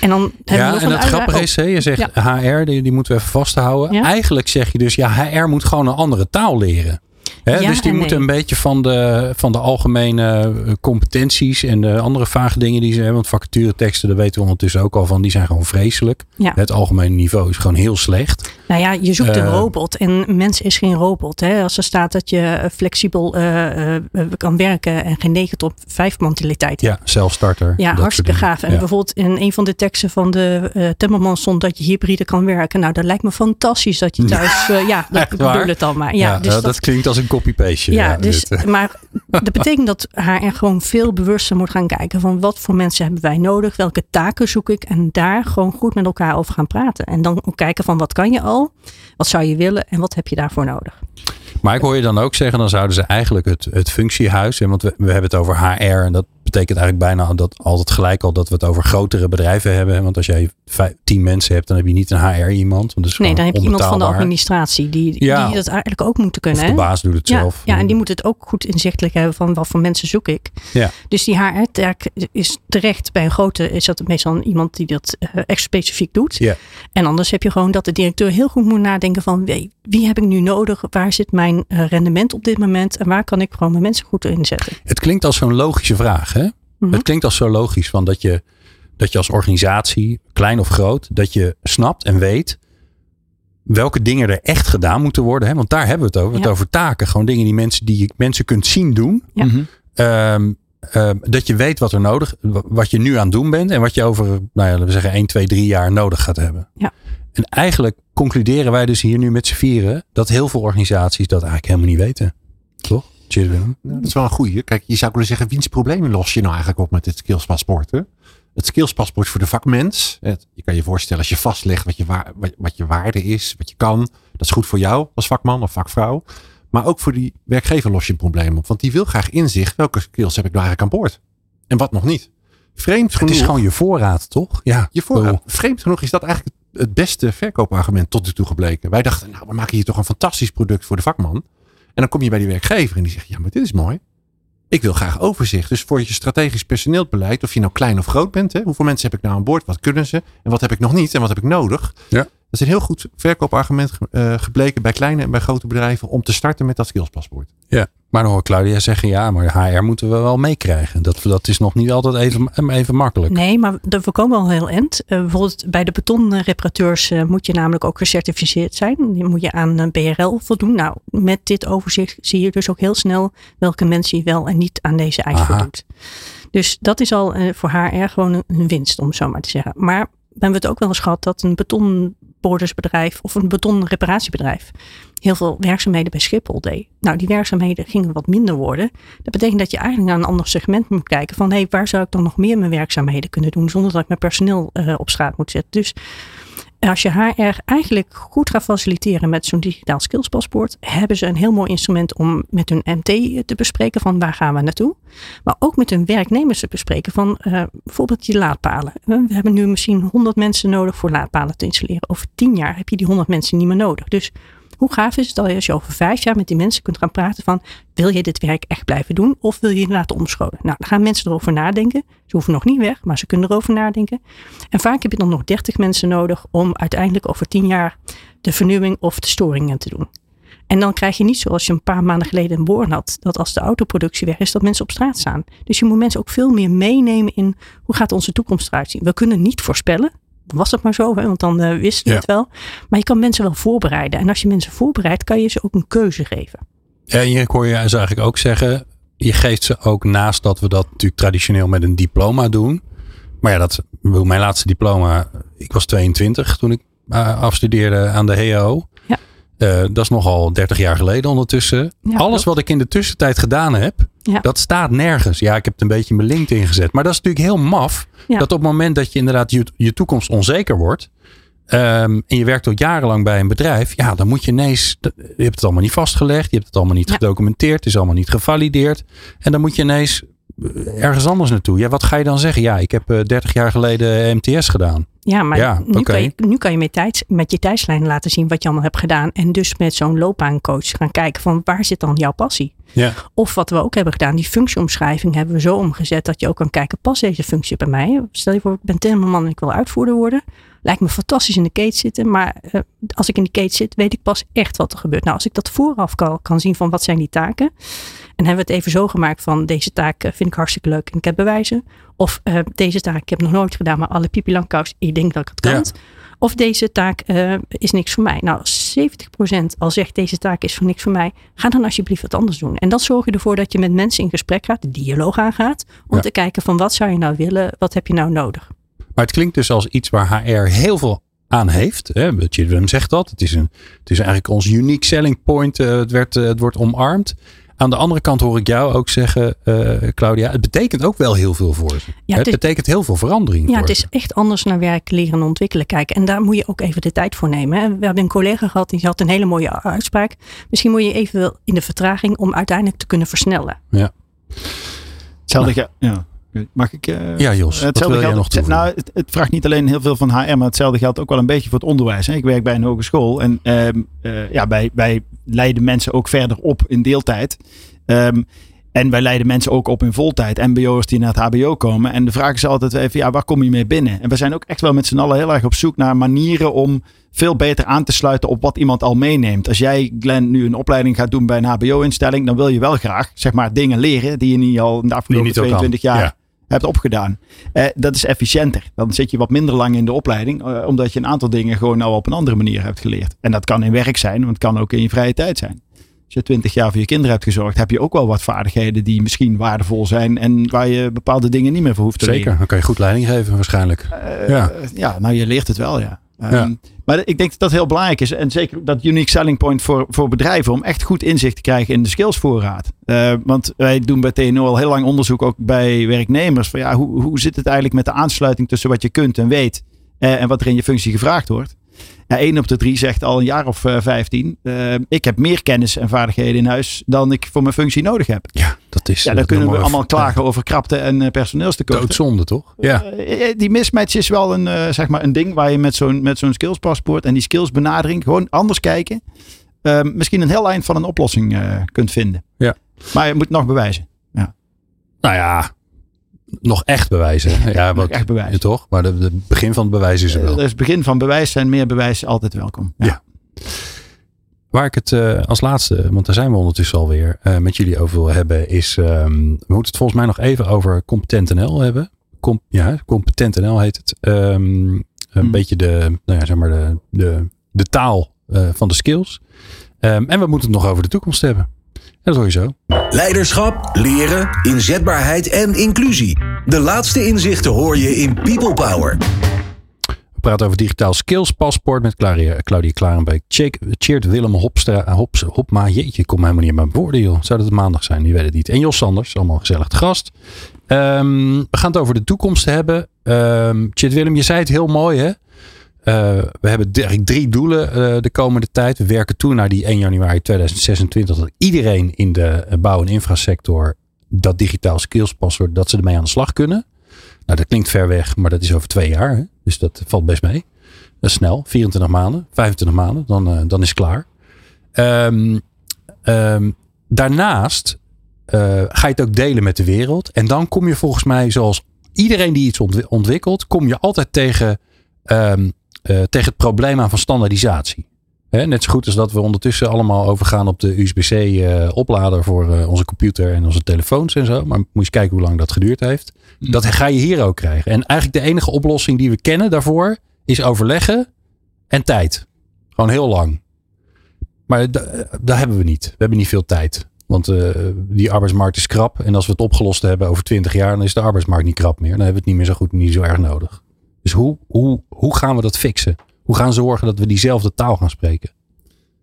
En dan hebben Ja, we nog en het grappige is, hè, je zegt HR, die, die moeten we even vasthouden. Ja. Eigenlijk zeg je dus, ja, HR moet gewoon een andere taal leren. Hè, Ja dus die en moeten nee. een beetje van de, van de algemene eh, competenties en de andere vage dingen die ze hebben. Want vacatureteksten, daar weten we ondertussen ook al van, die zijn gewoon vreselijk. Ja. Het algemene niveau is gewoon heel slecht. Nou ja, je zoekt een Eh, robot en mens is geen robot. Hè? Als er staat dat je eh, flexibel kan werken en geen 9 tot 5 mentaliteit. Ja, zelfstarter. Ja, hartstikke gaaf. En Ja. bijvoorbeeld in een van de teksten van de Timmermans stond dat je hybride kan werken. Nou, dat lijkt me fantastisch dat je thuis... ja, dat bedoel het dan maar. Ja, Ja, dus dat, dat, klinkt als een copy-paste. ja, dus, dit, eh. maar dat betekent dat HR gewoon veel bewuster moet gaan kijken van wat voor mensen hebben wij nodig, welke taken zoek ik en daar gewoon goed met elkaar over gaan praten. En dan ook kijken van wat kan je al, wat zou je willen en wat heb je daarvoor nodig. Maar ik hoor je dan ook zeggen, dan zouden ze eigenlijk het, het functiehuis, hè, want we, we hebben het over HR en dat betekent eigenlijk bijna dat altijd gelijk al dat we het over grotere bedrijven hebben. Want als jij vijf, tien mensen hebt, dan heb je niet een HR iemand. Want dat is Nee, dan heb je iemand van de administratie die, Ja. die dat eigenlijk ook moeten Of kunnen. de hè? baas doet het Ja, zelf. ja, en die moet het ook goed inzichtelijk hebben van wat voor mensen zoek ik. Ja. Dus die HR-taak is terecht bij een grote, is dat meestal iemand die dat eh, echt specifiek doet. Ja. En anders heb je gewoon dat de directeur heel goed moet nadenken van wie, wie heb ik nu nodig? Waar zit mijn eh, rendement op dit moment? En waar kan ik gewoon mijn mensen goed inzetten? Het klinkt als zo'n logische vraag. Hè? Mhm. Het klinkt als zo logisch van dat je, dat je als organisatie, klein of groot, dat je snapt en weet welke dingen er echt gedaan moeten worden. Hè? Want daar hebben we het over. We hebben Ja. Het over taken. Gewoon dingen die mensen, die je mensen kunt zien doen. Ja. Mhm. Ehm, ehm, dat je weet wat er nodig, wa- wat je nu aan het doen bent en wat je over, nou ja, laten we zeggen 1, 2, 3 jaar nodig gaat hebben. Ja. En eigenlijk concluderen wij dus hier nu met z'n vieren dat heel veel organisaties dat eigenlijk helemaal niet weten. Toch? Cheers Willem. Nou, dat is wel een goeie. Kijk, je zou kunnen zeggen, wiens problemen los je nou eigenlijk op met dit skillspaspoort? Hè? Het skillspaspoort voor de vakmens. Het, je kan je voorstellen als je vastlegt wat je, waar, wat, wat je waarde is, wat je kan. Dat is goed voor jou als vakman of vakvrouw. Maar ook voor die werkgever los je een probleem op. Want die wil graag inzicht. Welke skills heb ik nou eigenlijk aan boord? En wat nog niet? Vreemd Het genoeg. is gewoon je voorraad, toch? Ja. Je voorraad. Vreemd genoeg is dat eigenlijk het beste verkoopargument tot nu toe gebleken. Wij dachten, nou, we maken hier toch een fantastisch product voor de vakman. En dan kom je bij die werkgever en die zegt, ja, maar dit is mooi. Ik wil graag overzicht. Dus voor je strategisch personeelbeleid, of je nou klein of groot bent, hè, hoeveel mensen heb ik nou aan boord? Wat kunnen ze? En wat heb ik nog niet? En wat heb ik nodig? Ja. Dat is een heel goed verkoopargument eh, gebleken bij kleine en bij grote bedrijven om te starten met dat skillspaspoort. Ja, maar dan hoor ik Claudia zeggen, ja, maar HR moeten we wel meekrijgen. Dat, dat is nog niet altijd even, even makkelijk. Nee, maar de- we komen al heel end. Eh, bijvoorbeeld bij de betonreparateurs eh, moet je namelijk ook gecertificeerd zijn. Die moet je aan een BRL voldoen. Nou, met dit overzicht zie je dus ook heel snel welke mensen je wel en niet aan deze eis Aha. voldoet. Dus dat is al eh, voor HR gewoon een, een winst, om het zo maar te zeggen. Maar we hebben het ook wel eens gehad dat een betonbordersbedrijf of een betonreparatiebedrijf heel veel werkzaamheden bij Schiphol deed. Nou, die werkzaamheden gingen wat minder worden. Dat betekent dat je eigenlijk naar een ander segment moet kijken van hé, hey, waar zou ik dan nog meer mijn werkzaamheden kunnen doen zonder dat ik mijn personeel eh, op straat moet zetten. Dus als je HR eigenlijk goed gaat faciliteren met zo'n digitaal skillspaspoort, hebben ze een heel mooi instrument om met hun MT te bespreken van waar gaan we naartoe. Maar ook met hun werknemers te bespreken van eh, bijvoorbeeld die laadpalen. We hebben nu misschien 100 mensen nodig voor laadpalen te installeren. Over 10 jaar heb je die 100 mensen niet meer nodig. Dus hoe gaaf is het als je over vijf jaar met die mensen kunt gaan praten van wil je dit werk echt blijven doen of wil je je laten omscholen? Nou, dan gaan mensen erover nadenken. Ze hoeven nog niet weg, maar ze kunnen erover nadenken. En vaak heb je dan nog 30 mensen nodig om uiteindelijk over 10 jaar de vernieuwing of de storingen te doen. En dan krijg je niet zoals je een paar maanden geleden in Born had, dat als de autoproductie weg is, dat mensen op straat staan. Dus je moet mensen ook veel meer meenemen in hoe gaat onze toekomst eruit zien. We kunnen niet voorspellen. Was het maar zo, hè, want dan uh, wisten we Ja. het wel. Maar je kan mensen wel voorbereiden. En als je mensen voorbereidt, kan je ze ook een keuze geven. En je hoor je eigenlijk ook zeggen, je geeft ze ook naast dat we dat natuurlijk traditioneel met een diploma doen. Maar ja, dat, mijn laatste diploma, ik was 22 toen ik uh, afstudeerde aan de HEO. Ja. Uh, dat is nogal 30 jaar geleden ondertussen. Ja, Alles klopt. wat ik in de tussentijd gedaan heb, Ja. dat staat nergens. Ja, ik heb het een beetje in mijn LinkedIn gezet. Maar dat is natuurlijk heel maf. Ja. Dat op het moment dat je inderdaad je, je toekomst onzeker wordt. ehm, en je werkt al jarenlang bij een bedrijf, ja, dan moet je ineens, je hebt het allemaal niet vastgelegd, je hebt het allemaal niet Ja. gedocumenteerd, het is allemaal niet gevalideerd. En dan moet je ineens eh, ergens anders naartoe. Ja, wat ga je dan zeggen? Ja, ik heb eh, 30 jaar geleden MTS gedaan. Ja, maar Ja, nu, kan je, nu kan je met, tijds, met je tijdslijn laten zien wat je allemaal hebt gedaan. En dus met zo'n loopbaancoach gaan kijken van waar zit dan jouw passie? Ja. Of wat we ook hebben gedaan, die functieomschrijving hebben we zo omgezet dat je ook kan kijken, past deze functie bij mij? Stel je voor, ik ben timmerman en ik wil uitvoerder worden. Lijkt me fantastisch in de kate zitten, maar eh, als ik in de kate zit, weet ik pas echt wat er gebeurt. Nou, als ik dat vooraf kan, kan zien van wat zijn die taken. En hebben we het even zo gemaakt van deze taak eh, vind ik hartstikke leuk en ik heb bewijzen. Of eh, deze taak, ik heb nog nooit gedaan, maar alle pipi langkous, ik denk dat ik het kan. Ja. Of deze taak is niks voor mij. Nou, als 70% al zegt deze taak is voor niks voor mij, ga dan alsjeblieft wat anders doen. En dat zorg je ervoor dat je met mensen in gesprek gaat, de dialoog aangaat, om Ja. te kijken van wat zou je nou willen, wat heb je nou nodig. Maar het klinkt dus als iets waar HR heel veel aan heeft. Hè? Chidwin zegt dat. Het is, een, het is eigenlijk ons unique selling point. eh, het, werd, eh, het wordt omarmd. Aan de andere kant hoor ik jou ook zeggen, eh, Claudia, het betekent ook wel heel veel voor ze. Ja, het is- betekent heel veel verandering Ja, voor het is echt anders naar werk, leren en ontwikkelen kijken. En daar moet je ook even de tijd voor nemen. hè. We hebben een collega gehad, die had een hele mooie uitspraak. Misschien moet je even wel in de vertraging om uiteindelijk te kunnen versnellen. Hetzelfde ge- ja. Mag ik? eh, Ja, Jos, hetzelfde nog geldt, toevoegen? nou, het, het vraagt niet alleen heel veel van HR, maar hetzelfde geldt ook wel een beetje voor het onderwijs. Hè. Ik werk bij een hogeschool en ehm, eh, ja, wij, wij leiden mensen ook verder op in deeltijd. Ehm, en wij leiden mensen ook op in voltijd. MBO'ers die naar het HBO komen. En de vraag is altijd even, ja, waar kom je mee binnen? En we zijn ook echt wel met z'n allen heel erg op zoek naar manieren om veel beter aan te sluiten op wat iemand al meeneemt. Als jij, Glenn, nu een opleiding gaat doen bij een HBO-instelling, dan wil je wel graag, zeg maar, dingen leren die je niet al in de afgelopen niet ook kan. 22 jaar Ja. Hebt opgedaan. Eh, dat is efficiënter. Dan zit je wat minder lang in de opleiding, eh, omdat je een aantal dingen gewoon al op een andere manier hebt geleerd. En dat kan in werk zijn, want het kan ook in je vrije tijd zijn. Als je 20 jaar voor je kinderen hebt gezorgd, heb je ook wel wat vaardigheden die misschien waardevol zijn en waar je bepaalde dingen niet meer voor hoeft te leren. Zeker, dan kan je goed leiding geven waarschijnlijk. Eh, Ja. ja. nou je leert het wel, ja. Ehm, Ja. Maar ik denk dat dat heel belangrijk is. En zeker dat unique selling point voor, voor bedrijven. Om echt goed inzicht te krijgen in de skillsvoorraad. Eh, want wij doen bij TNO al heel lang onderzoek ook bij werknemers. Van ja, hoe, hoe zit het eigenlijk met de aansluiting tussen wat je kunt en weet. eh, en wat er in je functie gevraagd wordt. Ja, één op de drie zegt al een jaar of eh, vijftien. eh, ik heb meer kennis en vaardigheden in huis dan ik voor mijn functie nodig heb. Ja, dat is. Ja, eh, dan kunnen we allemaal klagen over krapte en personeelstekorten. Doodzonde, toch? Ja. Die mismatch is wel een, zeg maar een ding waar je met zo'n, met zo'n skillspaspoort en die skillsbenadering gewoon anders kijken. misschien een heel eind van een oplossing kunt vinden. Ja. Maar je moet nog bewijzen. Nou ja, nog echt bewijzen. Ja, wat, echt bewijzen. ja, toch? Maar het begin van het bewijs is er wel. Eh, dus begin van bewijs zijn meer bewijs altijd welkom. Ja. Ja. Waar ik het eh, als laatste, want daar zijn we ondertussen alweer, eh met jullie over wil hebben, is. ehm, we moeten het volgens mij nog even over Competent.nl hebben. Com ja, Competent.nl heet het. Ehm, een Hmm. beetje de, nou ja, zeg maar de, de, de taal van de skills. Ehm, en we moeten het nog over de toekomst hebben. En dat hoor je zo. Leiderschap, leren, inzetbaarheid en inclusie. De laatste inzichten hoor je in People Power. We praten over digitaal skills paspoort met Claudia, Claudia Klarenbeek. Cheert Willem Hopstra, Hops, Hopma. Jeetje, kom helemaal niet in mijn woorden joh. Zou dat maandag zijn? Je weet het niet. En Jos Sanders, allemaal gezellig te gast. Ehm, we gaan het over de toekomst hebben. Ehm Chit Willem, je zei het heel mooi hè. Eh, we hebben eigenlijk drie doelen eh, de komende tijd. We werken toe naar die 1 januari 2026. Dat iedereen in de eh, bouw- en infrasector dat digitaal skills paspoort, dat ze ermee aan de slag kunnen. Nou, dat klinkt ver weg, maar dat is over twee jaar. Hè? Dus dat valt best mee. Dat is snel. 24 maanden, 25 maanden, dan, dan is het klaar. Ehm, ehm, daarnaast ga je het ook delen met de wereld. En dan kom je volgens mij, zoals iedereen die iets ontwi- ontwikkelt, kom je altijd tegen, ehm, eh, tegen het probleem aan van standaardisatie. Hè, net zo goed als dat we ondertussen allemaal overgaan op de USB-C eh, oplader voor eh, onze computer en onze telefoons en zo. Maar moet je eens kijken hoe lang dat geduurd heeft. Dat ga je hier ook krijgen. En eigenlijk de enige oplossing die we kennen daarvoor is overleggen en tijd. Gewoon heel lang. Maar da- daar hebben we niet. We hebben niet veel tijd. Want die arbeidsmarkt is krap. En als we het opgelost hebben over 20 jaar, dan is de arbeidsmarkt niet krap meer. Dan hebben we het niet meer zo goed, niet zo erg nodig. Dus hoe, hoe, hoe gaan we dat fixen? Hoe gaan we zorgen dat we diezelfde taal gaan spreken?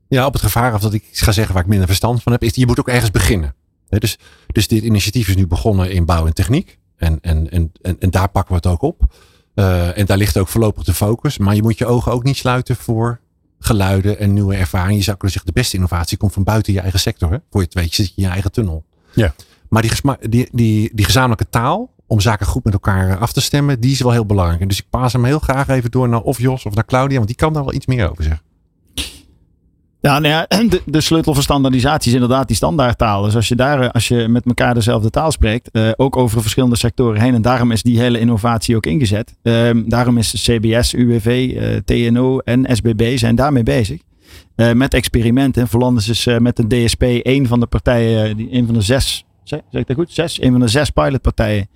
Ja, op het gevaar af dat ik iets ga zeggen waar ik minder verstand van heb, is je moet ook ergens beginnen. Hè, dus, dus dit initiatief is nu begonnen in bouw en techniek. En, en, en, en, en daar pakken we het ook op. Eh, en daar ligt ook voorlopig de focus. Maar je moet je ogen ook niet sluiten voor geluiden en nieuwe ervaringen. Je zou kunnen zeggen, de beste innovatie komt van buiten je eigen sector. Hè? Voor je het weet, je zit in je eigen tunnel. Ja. Maar die, die, die, die gezamenlijke taal, om zaken goed met elkaar af te stemmen, die is wel heel belangrijk. Dus ik paas hem heel graag even door naar of Jos of naar Claudia, want die kan daar wel iets meer over zeggen. Ja, nou ja de, de sleutel voor standaardisatie is inderdaad die standaardtaal. Dus als je, daar, eh, als je met elkaar dezelfde taal spreekt, eh, ook over verschillende sectoren heen. En daarom is die hele innovatie ook ingezet. Ehm, daarom is CBS, UWV, eh, TNO en SBB zijn daarmee bezig. Eh, met experimenten. Volanders is eh, met de DSP een van de partijen, die, een van de zes, zeg, ik dat goed? Zes? Een van de zes pilotpartijen.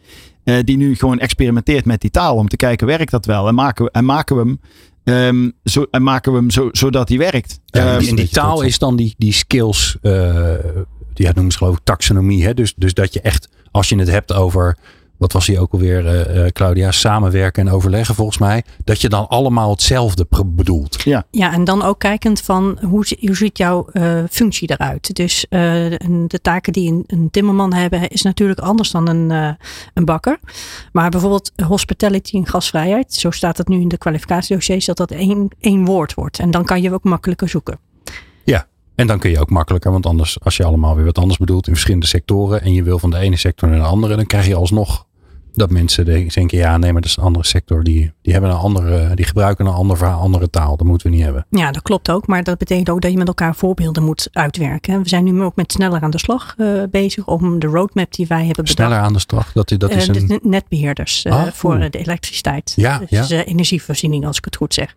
eh, die nu gewoon experimenteert met die taal. Om te kijken, werkt dat wel? En maken, we- en maken we hem, ehm, zo, en maken we hem zo, zodat die werkt. Ja, Ehm, en die taal is dan die, die skills, eh die ja, noemen ze geloof ik taxonomie. Hè? Dus, dus dat je echt, als je het hebt over, wat was die ook alweer, eh, eh, Claudia, samenwerken en overleggen volgens mij, dat je dan allemaal hetzelfde bedoelt. Ja, en dan ook kijkend van hoe, hoe ziet jouw eh, functie eruit. Dus eh, de taken die een, een timmerman hebben is natuurlijk anders dan een, eh, een bakker. Maar bijvoorbeeld hospitality en gasvrijheid, zo staat het nu in de kwalificatiedossiers, dat dat één, één woord wordt. En dan kan je ook makkelijker zoeken. En dan kun je ook makkelijker, want anders, als je allemaal weer wat anders bedoelt in verschillende sectoren en je wil van de ene sector naar de andere, dan krijg je alsnog dat mensen de- denken, ja, nee, maar dat is een andere sector. Die, die hebben een andere, die gebruiken een ander verhaal, andere taal. Dat moeten we niet hebben. Ja, dat klopt ook. Maar dat betekent ook dat je met elkaar voorbeelden moet uitwerken. We zijn nu ook met sneller aan de slag eh, bezig om de roadmap die wij hebben bedacht. Sneller aan de slag. Dat, dat is Eh, een. de netbeheerders eh, Ah, voor de elektriciteit. Ja, dus ja. energievoorziening, als ik het goed zeg.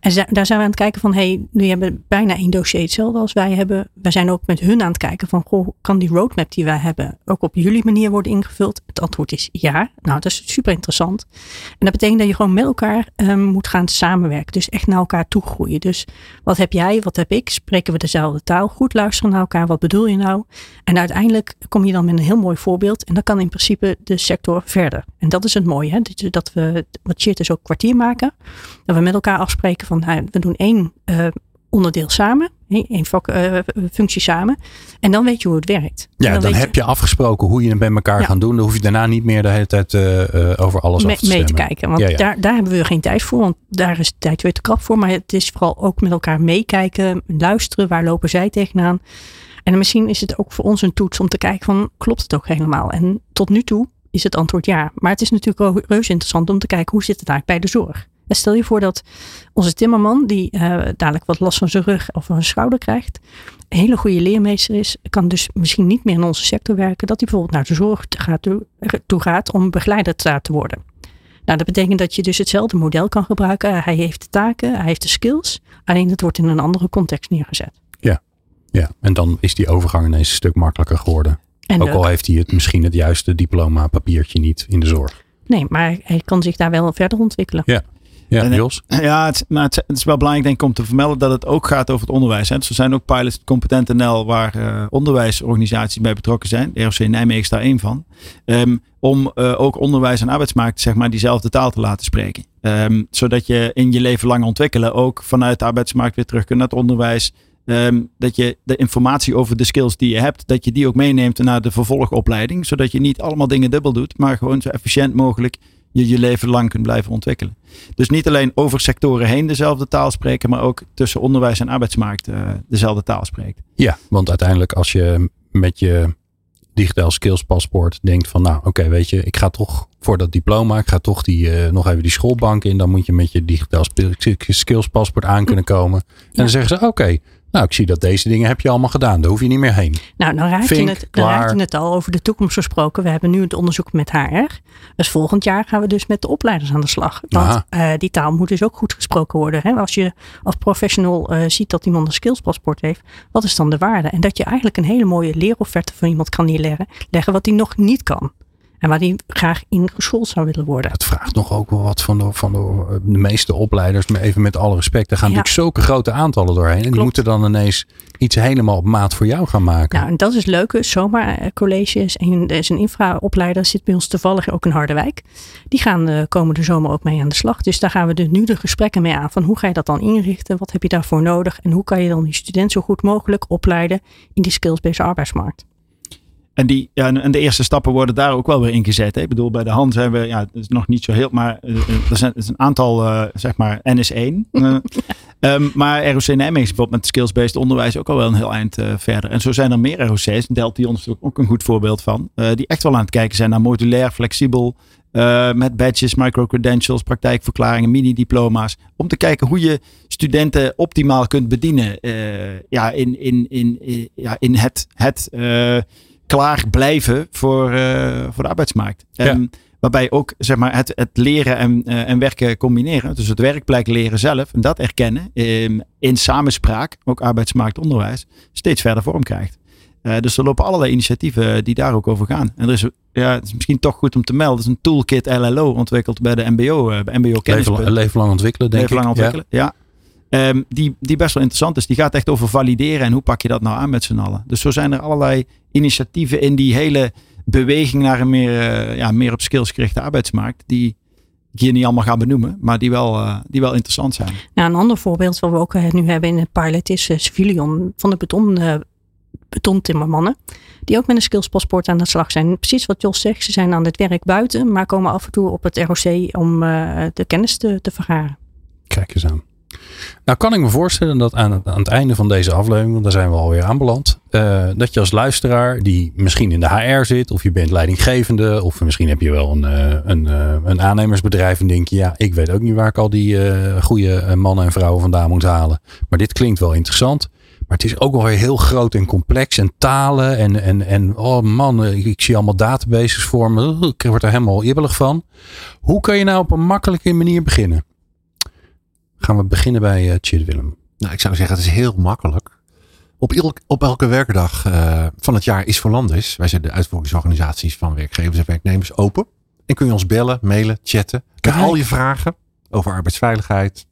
En daar zijn we aan het kijken van, hey, jullie hebben bijna één dossier hetzelfde als wij hebben. We zijn ook met hun aan het kijken van, goh, kan die roadmap die wij hebben ook op jullie manier worden ingevuld? Het antwoord is ja. Nou, dat is super interessant. En dat betekent dat je gewoon met elkaar ehm, moet gaan samenwerken. Dus echt naar elkaar toe groeien. Dus wat heb jij, wat heb ik? Spreken we dezelfde taal? Goed luisteren naar elkaar. Wat bedoel je nou? En uiteindelijk kom je dan met een heel mooi voorbeeld. En dan kan in principe de sector verder. En dat is het mooie. Hè? Dat- we, wat shit is ook kwartier maken. Dat we met elkaar afspreken van nou, we doen één eh, onderdeel samen. Één vak, eh, functie samen. En dan weet je hoe het werkt. Ja, En dan, heb je afgesproken hoe je het met elkaar Ja. gaat doen. Dan hoef je daarna niet meer de hele tijd eh, eh, over alles mee, af te mee te kijken. Want Ja, ja. Daar, daar hebben we geen tijd voor. Want daar is de tijd weer te krap voor. Maar het is vooral ook met elkaar meekijken. Luisteren. Waar lopen zij tegenaan? En misschien is het ook voor ons een toets om te kijken van klopt het ook helemaal? En tot nu toe is het antwoord ja. Maar het is natuurlijk ook reuze interessant om te kijken hoe zit het eigenlijk bij de zorg. En stel je voor dat onze timmerman, die eh, dadelijk wat last van zijn rug of van zijn schouder krijgt, een hele goede leermeester is, kan dus misschien niet meer in onze sector werken, dat hij bijvoorbeeld naar de zorg gaat, toe, toe gaat om begeleider te worden. Nou, dat betekent dat je dus hetzelfde model kan gebruiken. Hij heeft de taken, hij heeft de skills, alleen het wordt in een andere context neergezet. Ja, en dan is die overgang ineens een stuk makkelijker geworden. En Ook al heeft hij het misschien het juiste diploma papiertje niet in de zorg. Nee, maar hij kan zich daar wel verder ontwikkelen. Ja, En- Jos? Ja, het, maar het, het is wel belangrijk denk ik om te vermelden dat het ook gaat over het onderwijs. Hè. Dus er zijn ook pilots Competent NL waar eh, onderwijsorganisaties bij betrokken zijn. De ROC Nijmegen is daar één van. Ehm, om eh, ook onderwijs en arbeidsmarkt zeg maar diezelfde taal te laten spreken. Ehm, zodat je in je leven lang ontwikkelen ook vanuit de arbeidsmarkt weer terug kunt naar het onderwijs. Ehm, dat je de informatie over de skills die je hebt, dat je die ook meeneemt naar de vervolgopleiding. Zodat je niet allemaal dingen dubbel doet, maar gewoon zo efficiënt mogelijk je je leven lang kunt blijven ontwikkelen. Dus niet alleen over sectoren heen dezelfde taal spreken, maar ook tussen onderwijs en arbeidsmarkt eh, dezelfde taal spreekt. Ja, want uiteindelijk als je met je digitaal skills paspoort denkt van nou oké weet je ik ga toch voor dat diploma ik ga toch die, eh, nog even die schoolbank in dan moet je met je digitaal skills paspoort aan kunnen komen en dan zeggen ze oké nou ik zie dat deze dingen heb je allemaal gedaan daar hoef je niet meer heen Nou, dan raak, Vink, je het, dan klaar. raak je het al over de toekomst gesproken. We hebben nu het onderzoek met HR. Dus volgend jaar gaan we dus met de opleiders aan de slag. Want eh, die taal moet dus ook goed gesproken worden. Hè? Als je als professional eh, ziet dat iemand een skillspaspoort heeft, wat is dan de waarde? En dat je eigenlijk een hele mooie leerofferte van iemand kan neerleggen, leggen wat hij nog niet kan. En waar hij graag in geschoold zou willen worden. het vraagt nog ook wel wat van de, van de, de meeste opleiders maar even met alle respect er gaan Ja. natuurlijk zulke grote aantallen doorheen en die moeten dan ineens iets helemaal op maat voor jou gaan maken Nou, en dat is leuk. Zomaar eh, College is een, is een infraopleider, zit bij ons toevallig ook in Harderwijk. Die gaan de komende zomer ook mee aan de slag. Dus daar gaan we er nu de gesprekken mee aan. Van hoe ga je dat dan inrichten? Wat heb je daarvoor nodig? En hoe kan je dan die student zo goed mogelijk opleiden in die skills-based arbeidsmarkt? En, die, ja, en de eerste stappen worden daar ook wel weer ingezet. Hè. Ik bedoel, bij de hand zijn we, ja, het is nog niet zo heel, maar uh, er zijn is een aantal, uh, zeg maar, NS1. Uh, um, maar ROC Nijmegen is bijvoorbeeld met skills-based onderwijs ook al wel een heel eind verder. En zo zijn er meer ROC's, Deltion is ook een goed voorbeeld van, die echt wel aan het kijken zijn naar modulair, flexibel, met badges, micro-credentials, praktijkverklaringen, mini-diploma's. Om te kijken hoe je studenten optimaal kunt bedienen ja, in, in, in, in, ja, in het, het klaar blijven voor, voor de arbeidsmarkt. Ja. Um, waarbij ook zeg maar, het, het leren en, en werken combineren. Dus het werkplek leren zelf en dat erkennen um, in samenspraak, ook arbeidsmarktonderwijs, steeds verder vorm krijgt. Uh, dus er lopen allerlei initiatieven die daar ook over gaan. En er is, ja, het is misschien toch goed om te melden. Er is een toolkit LLO ontwikkeld bij de MBO, uh, bij MBO Kennis. Leven, leven lang ontwikkelen, denk leven lang ontwikkelen, ja. ja. Um, die, die best wel interessant is. Die gaat echt over valideren en hoe pak je dat nou aan met z'n allen. Dus zo zijn er allerlei initiatieven in die hele beweging naar een meer, uh, ja, meer op skills gerichte arbeidsmarkt. Die ik hier niet allemaal ga benoemen, maar die wel, uh, die wel interessant zijn. Nou, een ander voorbeeld wat we ook nu hebben in het pilot is Civilion van de beton betontimmermannen. Die ook met een skillspaspoort aan de slag zijn. Precies wat Jos zegt, ze zijn aan het werk buiten, maar komen af en toe op het ROC om uh, de kennis te, te vergaren. Kijk eens aan. Nou kan ik me voorstellen dat aan het, aan het einde van deze aflevering, want daar zijn we alweer aanbeland, uh, dat je als luisteraar die misschien in de HR zit, of je bent leidinggevende, of misschien heb je wel een, uh, een, uh, een aannemersbedrijf en denk je, ja, ik weet ook niet waar ik al die goede mannen en vrouwen vandaan moet halen. Maar dit klinkt wel interessant. Maar het is ook wel heel groot en complex. En talen. En, en, en oh man, ik, zie allemaal databases voor me. Ik word er helemaal ibbelig van. Hoe kan je nou op een makkelijke manier beginnen? Gaan we beginnen bij uh, Chid Willem. Nou, ik zou zeggen, het is heel makkelijk. Op, op elke werkdag uh, van het jaar is voor Landis. Wij zijn de uitvoeringsorganisaties van werkgevers en werknemers open. En kun je ons bellen, mailen, chatten. Met al je vragen over arbeidsveiligheid,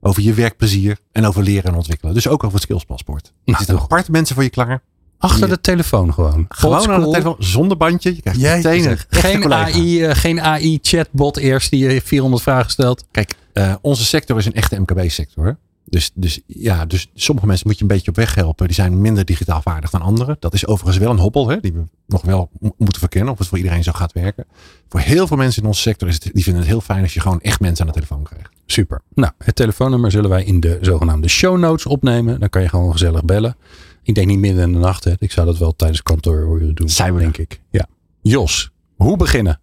over je werkplezier en over leren en ontwikkelen. Dus ook over het skillspaspoort. Er Nou, zitten aparte mensen voor je klaar. Achter de telefoon gewoon. Gewoon aan de telefoon, zonder bandje. Je krijgt Jij meteen een geen AI, uh, geen AI chatbot eerst die je 400 vragen stelt. Kijk, uh, onze sector is een echte MKB-sector. Dus, dus ja, dus sommige mensen moet je een beetje op weg helpen. Die zijn minder digitaal vaardig dan anderen. Dat is overigens wel een hobbel, hè, die we nog wel moeten verkennen. Of het voor iedereen zo gaat werken. Voor heel veel mensen in onze sector is het, die vinden het heel fijn als je gewoon echt mensen aan de telefoon krijgt. Super. Nou, het telefoonnummer zullen wij in de zogenaamde show notes opnemen. Dan kan je gewoon gezellig bellen. Ik denk niet midden in de nacht. Hè. Ik zou dat wel tijdens kantoor doen. Zijn we denk ik. Ja. Jos, hoe beginnen?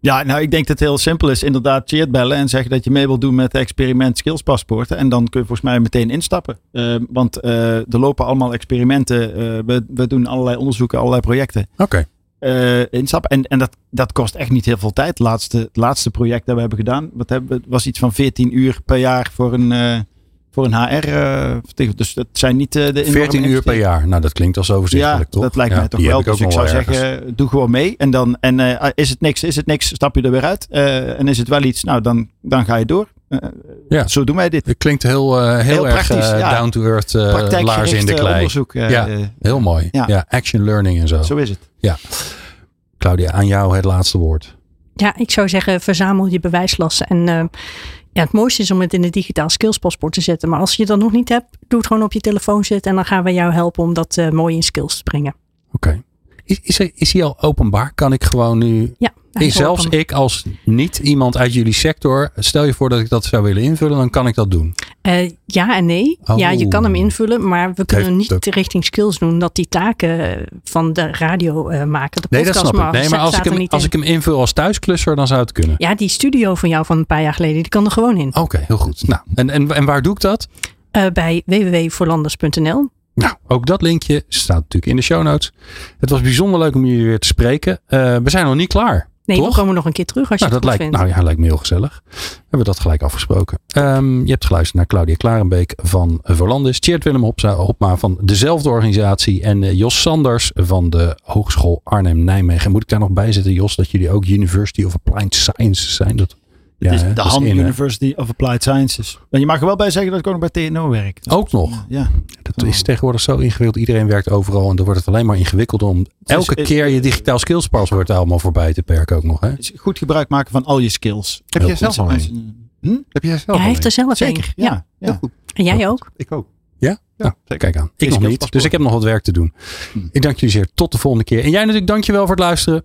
Ja, nou, ik denk dat het heel simpel is. Inderdaad, cheert bellen en zeggen dat je mee wilt doen met experiment skills paspoorten. En dan kun je volgens mij meteen instappen. Uh, want uh, er lopen allemaal experimenten. Uh, we, we doen allerlei onderzoeken, allerlei projecten. Oké. Okay. instappen. En, en dat, dat kost echt niet heel veel tijd. Het laatste, het laatste project dat we hebben gedaan, wat hebben we, was iets van 14 uur per jaar voor een voor een HR. Uh, dus dat zijn niet uh, de 14 uur per jaar. Nou, dat klinkt als overzichtelijk, ja, toch? dat lijkt mij toch wel. Dus ik zou ergens. zeggen, doe gewoon mee. En dan en uh, is het niks, is het niks, stap je er weer uit. en is het wel iets, nou, dan, dan ga je door. ja. Zo doen wij dit. Het klinkt heel, heel, heel erg ja. down to earth, laars in de klei. onderzoek. ja, heel mooi. Ja. ja. action learning en zo. Zo is het. Ja. Claudia, aan jou het laatste woord. Ja, ik zou zeggen, verzamel je bewijslasten en ja, het mooiste is om het in de digitaal skillspaspoort te zetten. Maar als je dat nog niet hebt, doe het gewoon op je telefoon zetten. En dan gaan we jou helpen om dat uh, mooi in skills te brengen. Oké. Okay. Is, is, is hij al openbaar? Kan ik gewoon nu. Ja. Ik, zelfs open. ik als niet iemand uit jullie sector. Stel je voor dat ik dat zou willen invullen, dan kan ik dat doen. Uh, ja en nee. Oh. Ja, je kan hem invullen, maar we kunnen niet dat... richting skills doen dat die taken van de radio uh, maken. De nee, dat snap ik. Nee, maar als, ik hem, als ik hem invul als thuisklusser, dan zou het kunnen. Ja, die studio van jou van een paar jaar geleden, die kan er gewoon in. Oké, okay, heel goed. Nou, en, en, en waar doe ik dat? Uh, bij www.voorlanders.nl. Nou, ook dat linkje staat natuurlijk in de show notes. Het was bijzonder leuk om jullie weer te spreken. We zijn nog niet klaar. Nee, toch? we komen nog een keer terug als je nou, het dat lijkt, vindt. Nou ja, lijkt me heel gezellig. We hebben dat gelijk afgesproken. Um, je hebt geluisterd naar Claudia Klarenbeek van Verlandis. Tjeerd Willem Hopma van dezelfde organisatie. En uh, Jos Sanders van de Hogeschool Arnhem-Nijmegen. Moet ik daar nog bij zetten, Jos, dat jullie ook University of Applied Sciences zijn? Dat, ja, de HAN University of Applied Sciences. En je mag er wel bij zeggen dat ik ook nog bij TNO werk. Dus ook nog? Ja. Dat is tegenwoordig zo ingewikkeld. Iedereen werkt overal en dan wordt het alleen maar ingewikkeld om elke keer je digitaal skills wordt allemaal voorbij te perken ook nog. Hè? Goed gebruik maken van al je skills. Heb jij zelf al een? Hm? Heb jij zelf Hij heeft er zelf Zeker, een. Ja. ja. Goed. En jij ook? Ik ook. Ja? ja nou, kijk aan. Ik, nog niet. Dus ik heb nog wat werk te doen. Hm. Ik dank jullie zeer. Tot de volgende keer. En jij natuurlijk, dankjewel voor het luisteren.